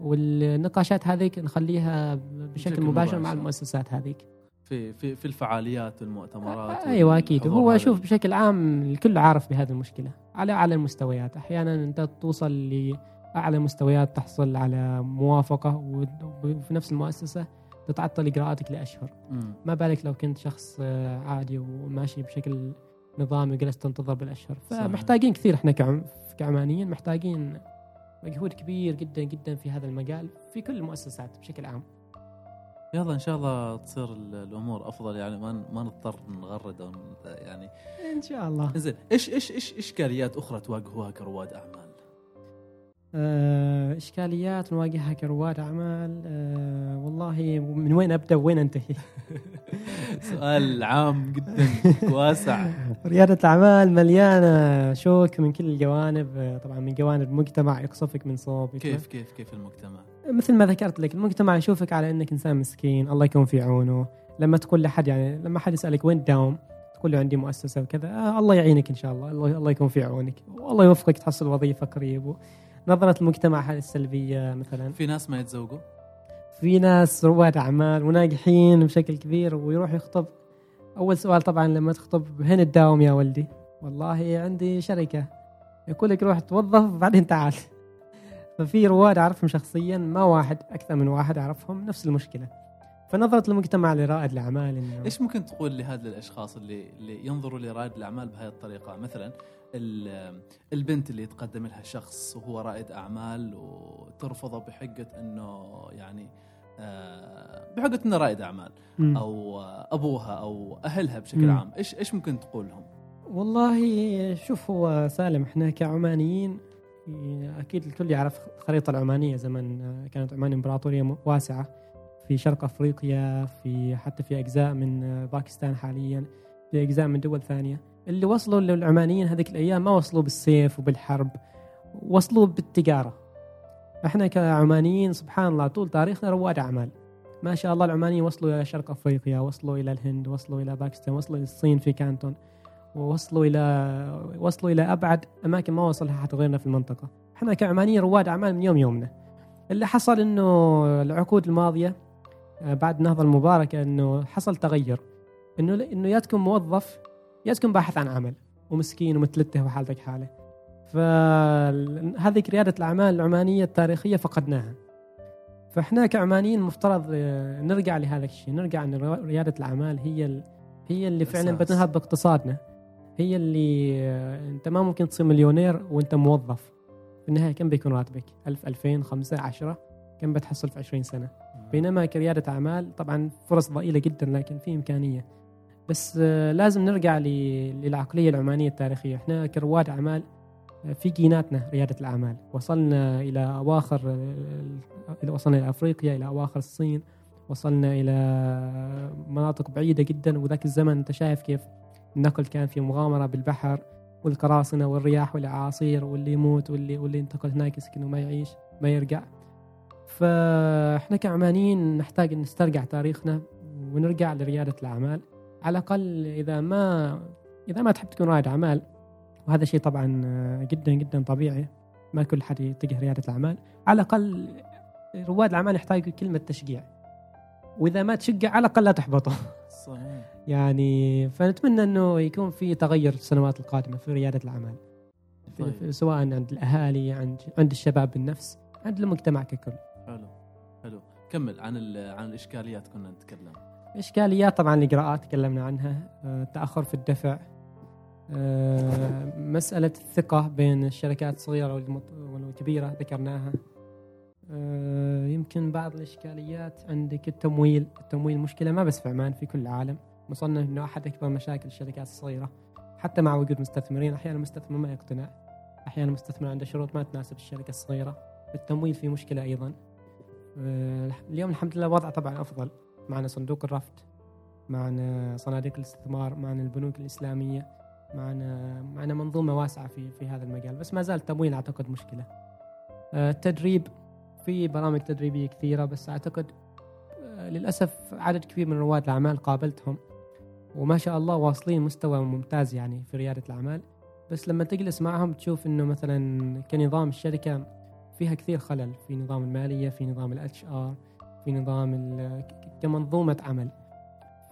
والنقاشات هذيك نخليها بشكل, بشكل مباشر مباشر. مع المؤسسات هذيك في في في الفعاليات والمؤتمرات أيوه أكيد هو. شوف بشكل عام الكل عارف بهذه المشكلة على أعلى المستويات أحيانا أنت توصل لأعلى مستويات تحصل على موافقة وفي نفس المؤسسة تتعطل إجراءاتك لأشهر مم. ما بالك لو كنت شخص عادي وماشي بشكل نظامي وجلست تنتظر بالأشهر. فمحتاجين كثير إحنا كعم كعمانيين محتاجين مجهود كبير جدا جدا في هذا المجال في كل المؤسسات بشكل عام يلا إن شاء الله تصير ال- الأمور أفضل يعني ما ما نضطر نغرد أو يعني إن شاء الله زين إيش إيش إيش اشكاليات أخرى تواجهوها كرواد أعمال؟ آه، إشكاليات نواجهها كرواد أعمال. آه، والله من وين أبدأ وين أنتهي؟ (laughs) سؤال عام جدا واسع. (laughs) ريادة الأعمال مليانة شوك من كل الجوانب. آه، طبعا من جوانب المجتمع يقصفك من صوب كيف كيف كيف المجتمع؟ مثل ما ذكرت لك المجتمع يشوفك على إنك إنسان مسكين الله يكون في عونه. لما تقول لحد يعني لما حد يسألك وين تداوم تقول له عندي مؤسسة وكذا آه الله يعينك إن شاء الله الله, الله يكون في عونك. والله يوفقك تحصل وظيفة قريب نظرة المجتمع هذه السلبية مثلا؟ في ناس ما يتزوجوا؟ في ناس رواد أعمال وناجحين بشكل كبير ويروح يخطب. أول سؤال طبعا لما تخطب هنا تداوم يا ولدي؟ والله عندي شركة. يقول لك روح توظف بعدين تعال. (laughs) ففي رواد أعرفهم شخصيا ما واحد أكثر من واحد أعرفهم نفس المشكلة. فنظرة المجتمع لرائد الأعمال إنه إيش ممكن تقول لهذا الأشخاص اللي اللي ينظروا لرائد الأعمال بهذه الطريقة؟ مثلا البنت اللي يتقدم لها شخص وهو رائد أعمال وترفضه بحجه إنه يعني آه، بحجه إنه رائد أعمال. أو آه، أبوها أو أهلها بشكل. عام. إيش إيش ممكن تقول لهم؟ والله شوف هو سالم. إحنا كعمانيين أكيد الكل يعرف الخريطه العمانية. زمان كانت عمان إمبراطورية واسعة. في شرق أفريقيا في حتى في أجزاء من باكستان حاليا في أجزاء من دول ثانية. اللي وصلوا للعمانيين هذيك الأيام ما وصلوا بالسيف وبالحرب وصلوا بالتجارة. إحنا كعمانيين سبحان الله طول تاريخنا رواد أعمال. ما شاء الله العمانيين وصلوا إلى شرق أفريقيا وصلوا إلى الهند وصلوا إلى باكستان وصلوا إلى الصين في كانتون ووصلوا إلى وصلوا إلى أبعد أماكن ما وصلها حتى غيرنا في المنطقة. إحنا كعمانيين رواد أعمال من يوم يومنا. اللي حصل إنه العقود الماضية آه، بعد النهضه المباركة إنه حصل تغير. إنه إنه يا تكون موظف يا تكون باحث عن عمل ومسكين ومتلته وحالتك حالة. فهذه رياده الأعمال العمانية التاريخية فقدناها. فإحنا كعمانيين مفترض آه، نرجع لهذا الشيء نرجع إن ريادة الأعمال هي هي اللي فعلا. بتنهض باقتصادنا. هي اللي آه، أنت ما ممكن تصير مليونير وأنت موظف. في النهاية كم بيكون راتبك؟ 1000 2000 5 10 كم بتحصل في 20 سنة؟ بينما كريادة أعمال طبعا فرص ضئيلة جدا لكن في إمكانية. بس آه، لازم نرجع للعقلية العمانية التاريخية. إحنا كرواد أعمال آه، في جيناتنا ريادة الأعمال. وصلنا إلى أواخر آه، وصلنا إلى أفريقيا إلى أواخر الصين. وصلنا إلى مناطق بعيدة جدا. وذاك الزمن أنت شايف كيف النقل كان في مغامرة بالبحر والقراصنه والرياح والأعاصير واللي يموت واللي واللي ينتقل هناك يسكن وما يعيش ما يرجع. فإحنا كعمانيين نحتاج نسترجع تاريخنا ونرجع لريادة الأعمال. على الأقل إذا ما إذا ما تحب تكون رائد أعمال وهذا شيء طبعا آه، جدا جدا طبيعي ما كل حد يتجه ريادة الأعمال. على الأقل رواد الأعمال يحتاجوا كلمة تشجيع. وإذا ما تشجع على الأقل لا تحبطه. (laughs) صحيح. يعني فنتمنى إنه يكون في تغير في السنوات القادمة في ريادة الأعمال. طيب. سواء عند الأهالي عند عند الشباب بالنفس عند المجتمع ككل. حلو. حلو. كمل عن عن الإشكاليات كنا نتكلم. اشكاليات طبعا الاجراءات تكلمنا عنها. آه، تاخر في الدفع. آه، مسألة الثقة بين الشركات الصغيرة والمط- والكبيرة ذكرناها. آه، يمكن بعض الإشكاليات عندك. التمويل. التمويل مشكلة ما بس في عمان في كل العالم. وصلنا إنه أحد أكبر مشاكل الشركات الصغيرة. حتى مع وجود مستثمرين أحيانا المستثمر ما يقتنع. أحيانا المستثمر عنده شروط ما تناسب الشركة الصغيرة. التمويل في مشكلة أيضا. آه، اليوم الحمد لله الوضع طبعا أفضل. معنا صندوق الرفد معنا صناديق الاستثمار معنا البنوك الإسلامية معنا معنا منظومة واسعة في في هذا المجال بس ما زال التمويل أعتقد مشكلة. آه، التدريب في برامج تدريبية كثيرة بس أعتقد آه، للأسف عدد كبير من رواد الأعمال قابلتهم وما شاء الله واصلين مستوى ممتاز يعني في ريادة الأعمال. بس لما تجلس معهم تشوف إنه مثلا كنظام الشركة فيها كثير خلل في نظام المالية في نظام ال HR في نظام كمنظومة عمل.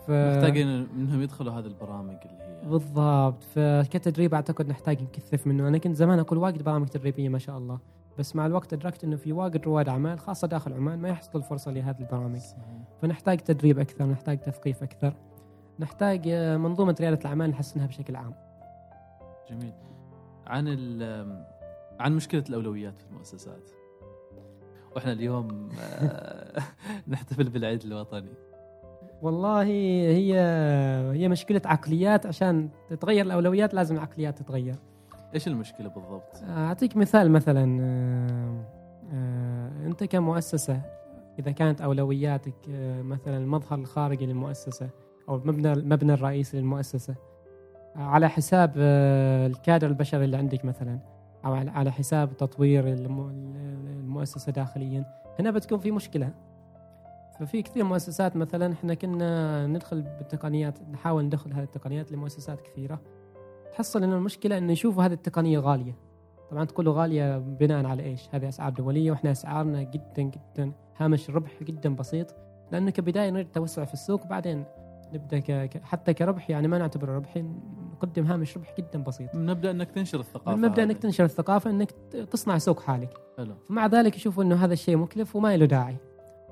ف... محتاجين منهم يدخلوا هذه البرامج اللي هي. بالضبط. فكتدريب أعتقد نحتاج نكثف منه. أنا كنت زمان أقول واجد برامج تدريبية ما شاء الله. بس مع الوقت أدركت إنه في واجد رواد أعمال خاصة داخل عمان ما يحصل الفرصة لهذه البرامج. صحيح. فنحتاج تدريب أكثر نحتاج تثقيف أكثر. نحتاج آه، منظومة ريادة الأعمال نحسنها بشكل عام. جميل. عن ال عن مشكلة الأولويات في المؤسسات. وإحنا اليوم آه، (laughs) نحتفل بالعيد الوطني. والله هي هي مشكلة عقليات. عشان تتغير الأولويات لازم العقليات تتغير. إيش المشكلة بالضبط؟ أعطيك مثال مثلا آه، آه، أنت كمؤسسة إذا كانت أولوياتك آه، مثلا المظهر الخارجي للمؤسسة أو المبنى المبنى الرئيسي للمؤسسة آه، على حساب آه، الكادر البشري اللي عندك مثلا. أو على- حساب تطوير الم- المؤسسة داخليا. هنا بتكون في مشكلة. ففي كثير مؤسسات مثلا إحنا كنا ندخل بالتقنيات نحاول ندخل هذه التقنيات لمؤسسات كثيرة. تحصل ان المشكلة إنه يشوفوا هذه التقنية غالية. طبعا تقول له غالية بناء على إيش؟ هذه أسعار دولية وإحنا أسعارنا جدا جدا هامش ربح جدا بسيط. لأنه كبداية نريد توسع في السوق وبعدين نبدأ. ك- حتى كربح يعني ما نعتبره ربح نقدم هامش ربح جدا بسيط. من مبدأ إنك تنشر الثقافة من مبدأ. إنك تنشر الثقافة إنك تصنع سوق حالك. حلو. فمع ذلك يشوفوا إنه هذا الشيء مكلف وما له داعي.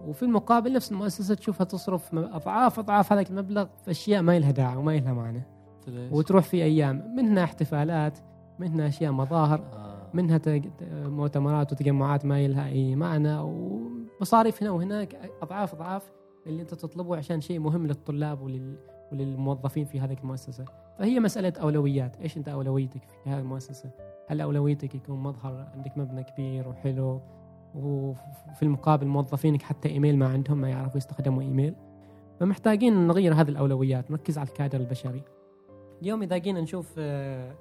وفي المقابل نفس المؤسسة تشوفها تصرف أضعاف أضعاف هذا المبلغ في أشياء ما لها داعي وما لها معنى؟ وتروح في أيام منها احتفالات منها أشياء مظاهر آه. منها مؤتمرات وتجمعات ما لها أي معنى. ومصاريف هنا وهناك أضعاف أضعاف اللي أنت تطلبه عشان شيء مهم للطلاب ولل وللموظفين في هذه المؤسسة. فهي مسألة أولويات. إيش أنت أولويتك في هذه المؤسسة؟ هل أولويتك يكون مظهر عندك مبنى كبير وحلو وفي المقابل موظفينك حتى إيميل ما عندهم ما يعرفوا يستخدموا إيميل؟ فمحتاجين نغير هذه الأولويات نركز على الكادر البشري. اليوم إذا جينا نشوف آه،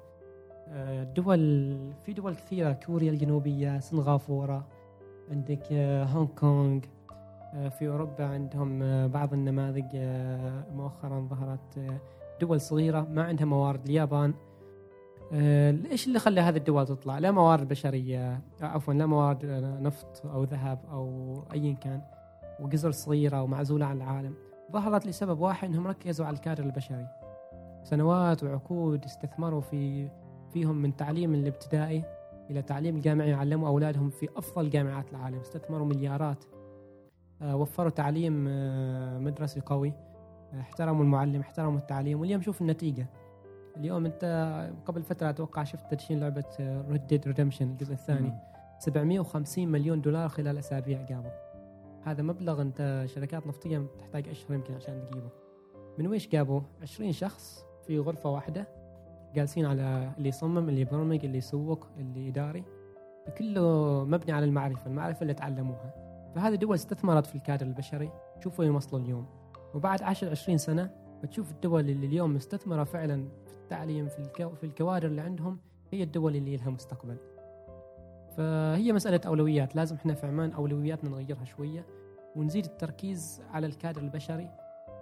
آه، دول في دول كثيرة كوريا الجنوبية سنغافورة عندك آه، هونغ كونغ في أوروبا عندهم بعض النماذج مؤخرا ظهرت دول صغيرة ما عندها موارد. اليابان آه، إيش اللي خلى هذه الدول تطلع؟ لا موارد بشرية عفوا لا موارد آه، نفط أو ذهب أو ايا كان. وجزر صغيرة ومعزولة عن العالم. ظهرت لسبب واحد إنهم ركزوا على الكادر البشري. سنوات وعقود استثمروا في فيهم من تعليم الابتدائي إلى تعليم الجامعي علموا أولادهم في أفضل جامعات العالم. استثمروا مليارات. آه، وفروا تعليم مدرسي قوي. احترموا المعلم احترموا التعليم واليوم شوف النتيجة. اليوم انت قبل فترة أتوقع شفت تدشين لعبة Red Dead Redemption الجزء الثاني. مم. 750 مليون دولار خلال أسابيع جابوا هذا مبلغ انت شركات نفطية تحتاج اشهر يمكن عشان تجيبه. من ويش جابوا 20 شخص في غرفة واحدة جالسين على اللي يصمم اللي يبرمج اللي يسوق اللي يداري. كله مبني على المعرفة المعرفة اللي تعلموها. فهذه دول استثمرت في الكادر البشري. شوفوا وين وصلوا اليوم. وبعد 10 20 سنة بتشوف الدول اللي اليوم مستثمره فعلا في التعليم في الكو في الكوادر اللي عندهم هي الدول اللي لها مستقبل. فهي مسألة أولويات. لازم إحنا في عمان أولوياتنا نغيرها شوية ونزيد التركيز على الكادر البشري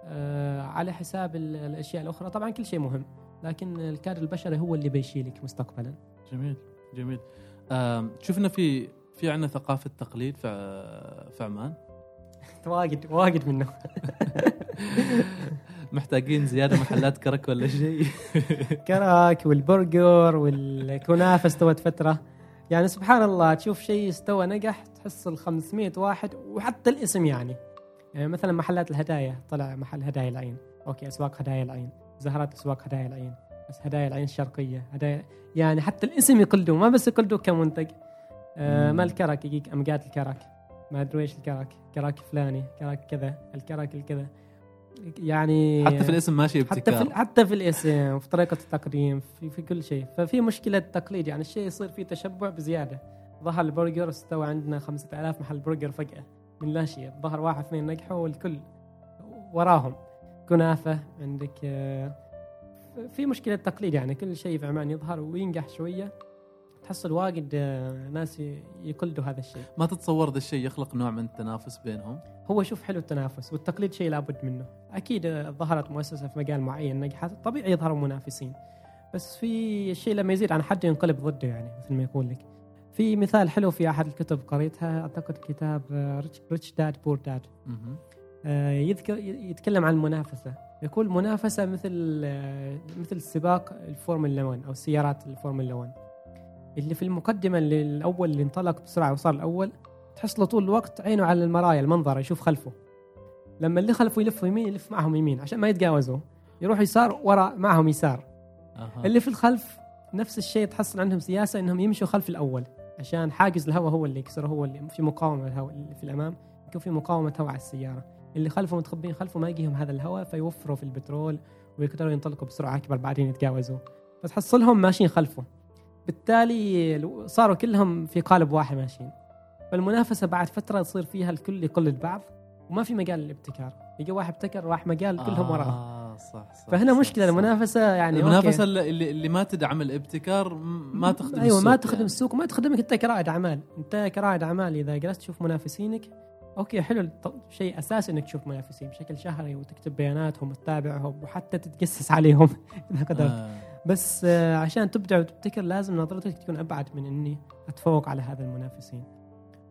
آه، على حساب ال- الأشياء الأخرى. طبعا كل شيء مهم لكن الكادر البشري هو اللي بيشيلك مستقبلا. جميل جميل. انه في في عندنا ثقافة تقليد في في عمان واجد واجد منه (laughs) محتاجين زيادة محلات كرك ولا شيء؟ (laughs) كرك والبرجر والكنافة استوت فترة. يعني سبحان الله تشوف شيء استوى نجح تحس ال 500 واحد وحتى الاسم يعني. يعني مثلا محلات الهدايا طلع محل هدايا العين. okay أسواق هدايا العين. زهرات أسواق هدايا العين. بس هدايا العين الشرقية هدايا يعني حتى الاسم يقلدوه ما بس يقلدوه كمنتج. آه. ما الكرك يجيك أمجاد الكرك. ما أدري إيش الكرك كرك فلاني كرك كذا الكرك الكذا. يعني حتى في الاسم ماشي حتى ابتكار في حتى في الاسم في طريقة التقديم في, في كل شيء. ففي مشكلة تقليد يعني الشيء يصير فيه تشبع بزيادة. ظهر البرجر استوى عندنا 5000 محل برجر فجأة من لا شيء. ظهر واحد اثنين نجحوا والكل وراهم. كنافة عندك آه، في مشكلة تقليد يعني كل شيء في عمان يظهر وينجح شوية. تحصل واجد آه، ناس يقلدوا هذا الشيء. ما تتصور ذا الشيء يخلق نوع من التنافس بينهم؟ هو شوف حلو التنافس والتقليد شيء لابد منه. أكيد آه، ظهرت مؤسسة في مجال معين نجحت طبيعي يظهروا منافسين. بس في شيء لما يزيد عن حده ينقلب ضده يعني مثل ما يقول لك. في مثال حلو في أحد الكتب قريتها أعتقد كتاب Rich Dad Poor Dad يذكر يتكلم عن المنافسة. يقول منافسة مثل آه، مثل سباق الفورمولا 1 أو سيارات الفورمولا 1 اللي في المقدمة اللي الأول اللي انطلق بسرعة وصار الأول تحصله طول الوقت عينه على المرايا المنظر يشوف خلفه. لما اللي خلفه يلفوا يمين يلف معهم يمين عشان ما يتجاوزوا. يروح يسار ورا معهم يسار. أها. اللي في الخلف نفس الشيء تحصل عندهم سياسة إنهم يمشوا خلف الأول عشان حاجز الهواء هو اللي يكسره هو اللي في مقاومة الهواء اللي في الأمام يكون في مقاومة هواء على السيارة. اللي خلفه متخبين خلفه ما يجيهم هذا الهواء فيوفروا في البترول ويقدروا ينطلقوا بسرعة أكبر بعدين يتجاوزوا. فتحصلهم ماشيين خلفه. بالتالي صاروا كلهم في قالب واحد ماشيين فالمنافسة بعد فترة تصير فيها الكل يقلد بعض وما في مجال للابتكار يجي واحد ابتكر راح مجال كلهم وراه آه صح صح فهنا صح مشكلة صح. المنافسة يعني المنافسة okay. اللي, اللي- ما تدعم الابتكار ما تخدم أيوه ما السوق تخدم يعني. السوق ما تخدمك أنت كرائد أعمال أنت كرائد أعمال إذا جلست تشوف منافسينك okay حلو شيء أساسي إنك تشوف منافسين بشكل شهري وتكتب بياناتهم وتتابعهم وحتى تتجسس عليهم (laughs) إذا قدرت آه. بس آه، عشان تبدع وتبتكر لازم نظرتك تكون أبعد من إني أتفوق على هذا المنافسين.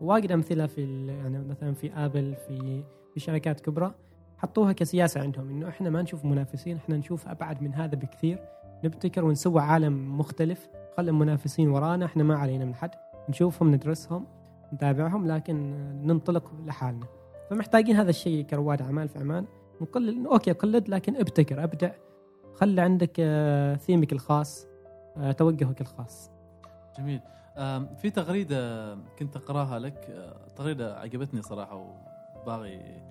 واجد أمثلة في يعني مثلا في آبل في في شركات كبرى حطوها كسياسة عندهم إنه إحنا ما نشوف منافسين إحنا نشوف أبعد من هذا بكثير. نبتكر ونسوي عالم مختلف خلي المنافسين ورانا إحنا ما علينا من حد. نشوفهم ندرسهم نتابعهم لكن آه، ننطلق لحالنا. فمحتاجين هذا الشيء كرواد أعمال في عمان. نقلل أوكي قلد لكن ابتكر أبدع. خلي عندك آه، ثيمك الخاص آه، توجهك الخاص. جميل. في تغريدة كنت أقرأها لك آه، تغريدة عجبتني صراحة وباغي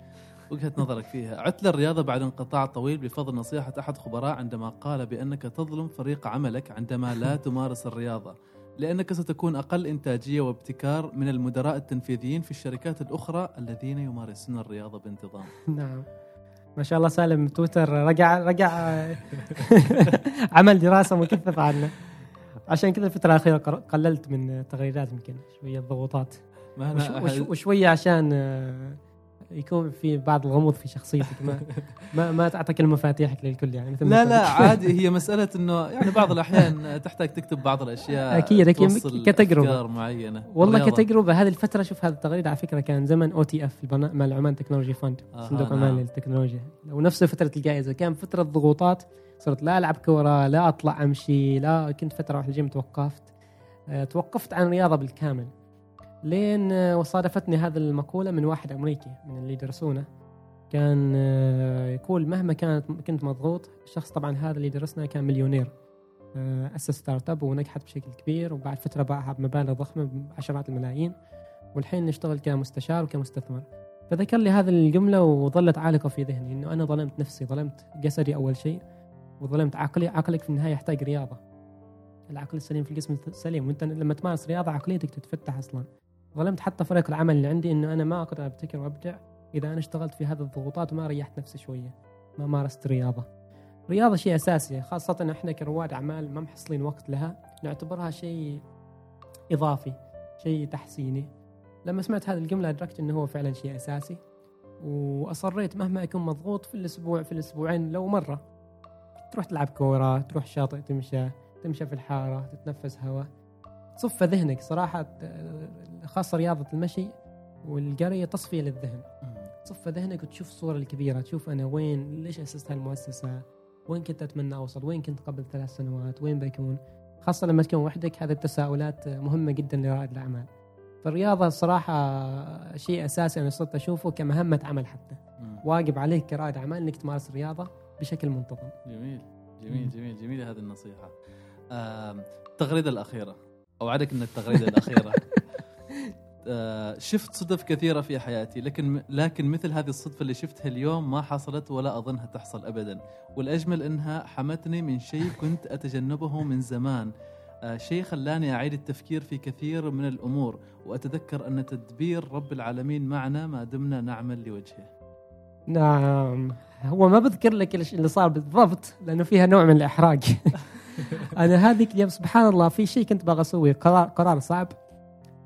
وجهة نظرك فيها. عدت للرياضه بعد انقطاع طويل بفضل نصيحة أحد خبراء عندما قال بأنك تظلم فريق عملك عندما لا (laughs) تمارس الرياضة لأنك ستكون أقل إنتاجية وابتكار من المدراء التنفيذيين في الشركات الأخرى الذين يمارسون الرياضة بانتظام. (laughs) نعم. ما شاء الله سالم تويتر رجع رجع (laughs) عمل دراسة مكثفه عنه. عشان كذا الفترة الأخيرة قللت من تغريدات يمكن شوية ضغوطات وشوية عشان يكون في بعض الغموض في شخصيتك ما (laughs) ما, ما تعطي كل مفاتيحك للكل يعني مثل لا. لا عادي هي مسألة إنه يعني بعض الأحيان تحتاج تكتب بعض أكيد، توصل كتجربة. أفكار معينة والله. كتجربة هذه الفترة شوف هذا التغريده على فكرة كان زمن OTF مال Oman Technology Fund آها، صندوق. عمان للتكنولوجيا ونفس فترة الجائزة كان فترة ضغوطات صرت لا ألعب كورة لا أطلع أمشي لا كنت فترة واحدة الجيم توقفت آه، توقفت عن الرياضة بالكامل لين وصادفتني هذه المقولة من واحد أمريكي من اللي يدرسونه. كان آه، يقول مهما كانت كنت مضغوط الشخص طبعا هذا اللي درسنا كان مليونير. آه، أسس startup ونجحت بشكل كبير وبعد فترة باعها بمبالغ ضخمة بعشرات الملايين والحين يشتغل كمستشار وكمستثمر. فذكر لي هذه الجملة وظلت عالقة في ذهني إنه أنا ظلمت نفسي ظلمت جسدي أول شيء وظلمت عقلي. عقلك في النهاية يحتاج رياضة. العقل السليم في الجسم السليم وأنت لما تمارس رياضة عقليتك تتفتح أصلا. ظلمت حتى فريق العمل اللي عندي إنه أنا ما أقدر أبتكر وأبدع إذا أنا اشتغلت في هذه الضغوطات وما ريحت نفسي شوية ما مارست رياضة. رياضة شيء أساسي خاصة إن إحنا كرواد أعمال ما محصلين وقت لها نعتبرها شيء إضافي شيء تحسيني. لما سمعت هذه الجملة أدركت إنه هو فعلا شيء أساسي وأصريت مهما أكون مضغوط في الأسبوع في الأسبوعين لو مرة. تروح تلعب كورة تروح شاطئ تمشى تمشى في الحارة تتنفس هواء تصفى ذهنك صراحة خاصة رياضة المشي والقرية تصفية للذهن. تصفى ذهنك وتشوف الصورة الكبيرة تشوف أنا وين ليش أسست هالمؤسسة؟ وين كنت أتمنى أوصل؟ وين كنت قبل ثلاث سنوات؟ وين بكون؟ خاصة لما تكون وحدك هذه التساؤلات مهمة جدا لرائد الأعمال. فالرياضة الصراحة شيء أساسي أنا صرت أشوفه كمهمة عمل حتى. واجب عليك كرائد أعمال أنك تمارس الرياضة بشكل منتظم. جميل. جميل. جميل جميلة هذه النصيحة. آم، التغريدة الأخيرة أوعدك أن التغريدة الأخيرة. (laughs) آه، شفت صدف كثيرة في حياتي لكن لكن مثل هذه الصدفة اللي شفتها اليوم ما حصلت ولا أظنها تحصل أبدا. والأجمل أنها حمتني من شيء كنت أتجنبه من زمان. آه، شيء خلاني أعيد التفكير في كثير من الأمور وأتذكر أن تدبير رب العالمين معنا ما دمنا نعمل لوجهه. نعم. هو ما بذكر لك اللي صار بالضبط لأنه فيها نوع من الإحراج. (laughs) (laughs) أنا هذيك اليوم سبحان الله في شيء كنت باغى أسويه. قرار قرار صعب.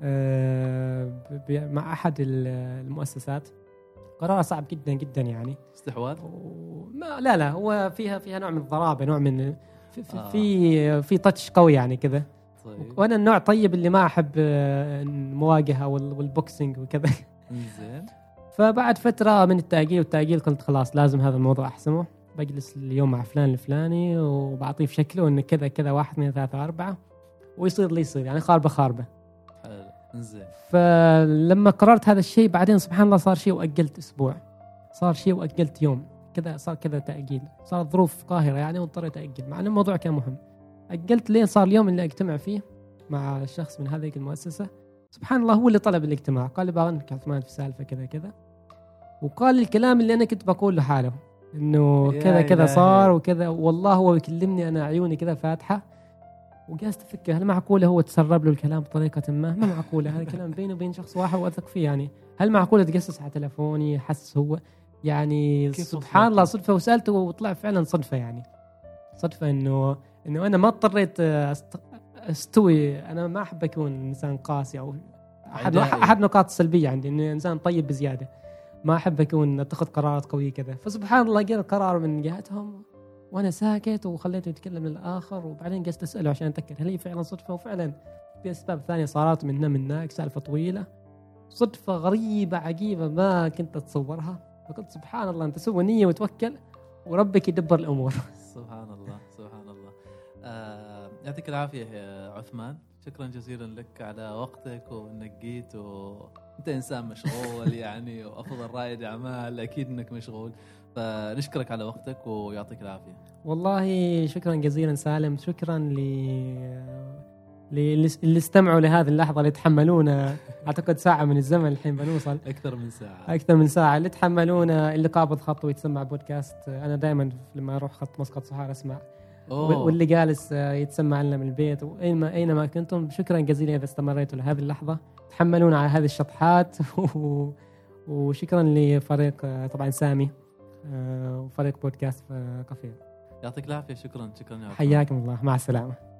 آه، مع أحد ال- المؤسسات. قرار صعب جدا جدا يعني. استحواذ؟ ما لا لا هو فيها فيها نوع من الضرابة نوع من في في آه. في, في تاتش قوي يعني كذا. طيب. وأنا النوع طيب اللي ما أحب آه، المواجهة وال- والبوكسينج وكذا. زين (laughs) فبعد فترة من التأجيل والتأجيل قلت خلاص لازم هذا الموضوع أحسمه. بجلس اليوم مع فلان الفلاني وبعطيه في شكله إنه كذا كذا واحد اثنين ثلاثة أربعة ويصير اللي يصير يعني خاربة خاربة. حلو. زين فلما قررت هذا الشيء بعدين سبحان الله صار شيء وأجلت أسبوع. صار شيء وأجلت يوم. كذا صار كذا تأجيل. صارت ظروف قاهرة يعني واضطريت أجل مع ان الموضوع كان مهم. أجلت لين صار اليوم اللي أجتمع فيه مع شخص من هذه المؤسسة. سبحان الله هو اللي طلب الاجتماع. قال لي بارنك عثمان في سالفة كذا كذا. وقال الكلام اللي أنا كنت بقوله حاله إنه كذا كذا. صار وكذا. والله هو يكلمني أنا عيوني كذا فاتحة. وجالس أفكر هل معقوله هو تسرب له الكلام بطريقة ما؟ ما معقولة. هذا الكلام بيني وبين شخص واحد وأثق فيه يعني. هل معقولة تقصص على تلفوني؟ حس هو يعني سبحان؟ الله صدفة. وسألته وطلع فعلا صدفة يعني. صدفة إنه إنه أنا ما اضطريت أست... أستوي. أنا ما أحب أكون إنسان قاسي أو احد. أحد نقاط السلبيه عندي اني إنسان طيب بزيادة. ما أحب أكون أتخذ قرارات قوية كذا. فسبحان الله جاء القرار من جهتهم وأنا ساكت وخليته يتكلم للآخر وبعدين قست أسأله عشان أتأكد هل هي فعلا صدفة وفعلا في أسباب ثانية صارت من هنا من هناك سالفة طويلة. صدفة غريبة عجيبة ما كنت أتصورها. فقلت سبحان الله أنت سوى نية وتوكل وربك يدبر الأمور. (laughs) سبحان الله سبحان الله. آه يعطيك العافية يا عثمان. شكرا جزيلا لك على وقتك وانك جيت وانت انسان مشغول يعني وافضل رائد أعمال أكيد إنك مشغول. فنشكرك على وقتك ويعطيك العافية. والله شكرا جزيلا سالم شكرا ل اللي استمعوا لهذه اللحظة اللي تحملونا أعتقد ساعة من الزمن الحين بنوصل. أكثر من ساعة. أكثر من ساعة. اللي تحملونا اللي قابض خط ويتسمع بودكاست. أنا دائما لما أروح خط مسقط صحار أسمع. أوه. واللي جالس يتسمع لنا من البيت. واينما أينما كنتم شكرا جزيلا إذا استمريتوا لهذه اللحظة. تحملونا على هذه الشطحات. و- (laughs) وشكرا لفريق آه، طبعا سامي آه، وفريق بودكاست آه، كافيه. يعطيك العافية. شكرا شكرا يا. حياكم الله. مع السلامة.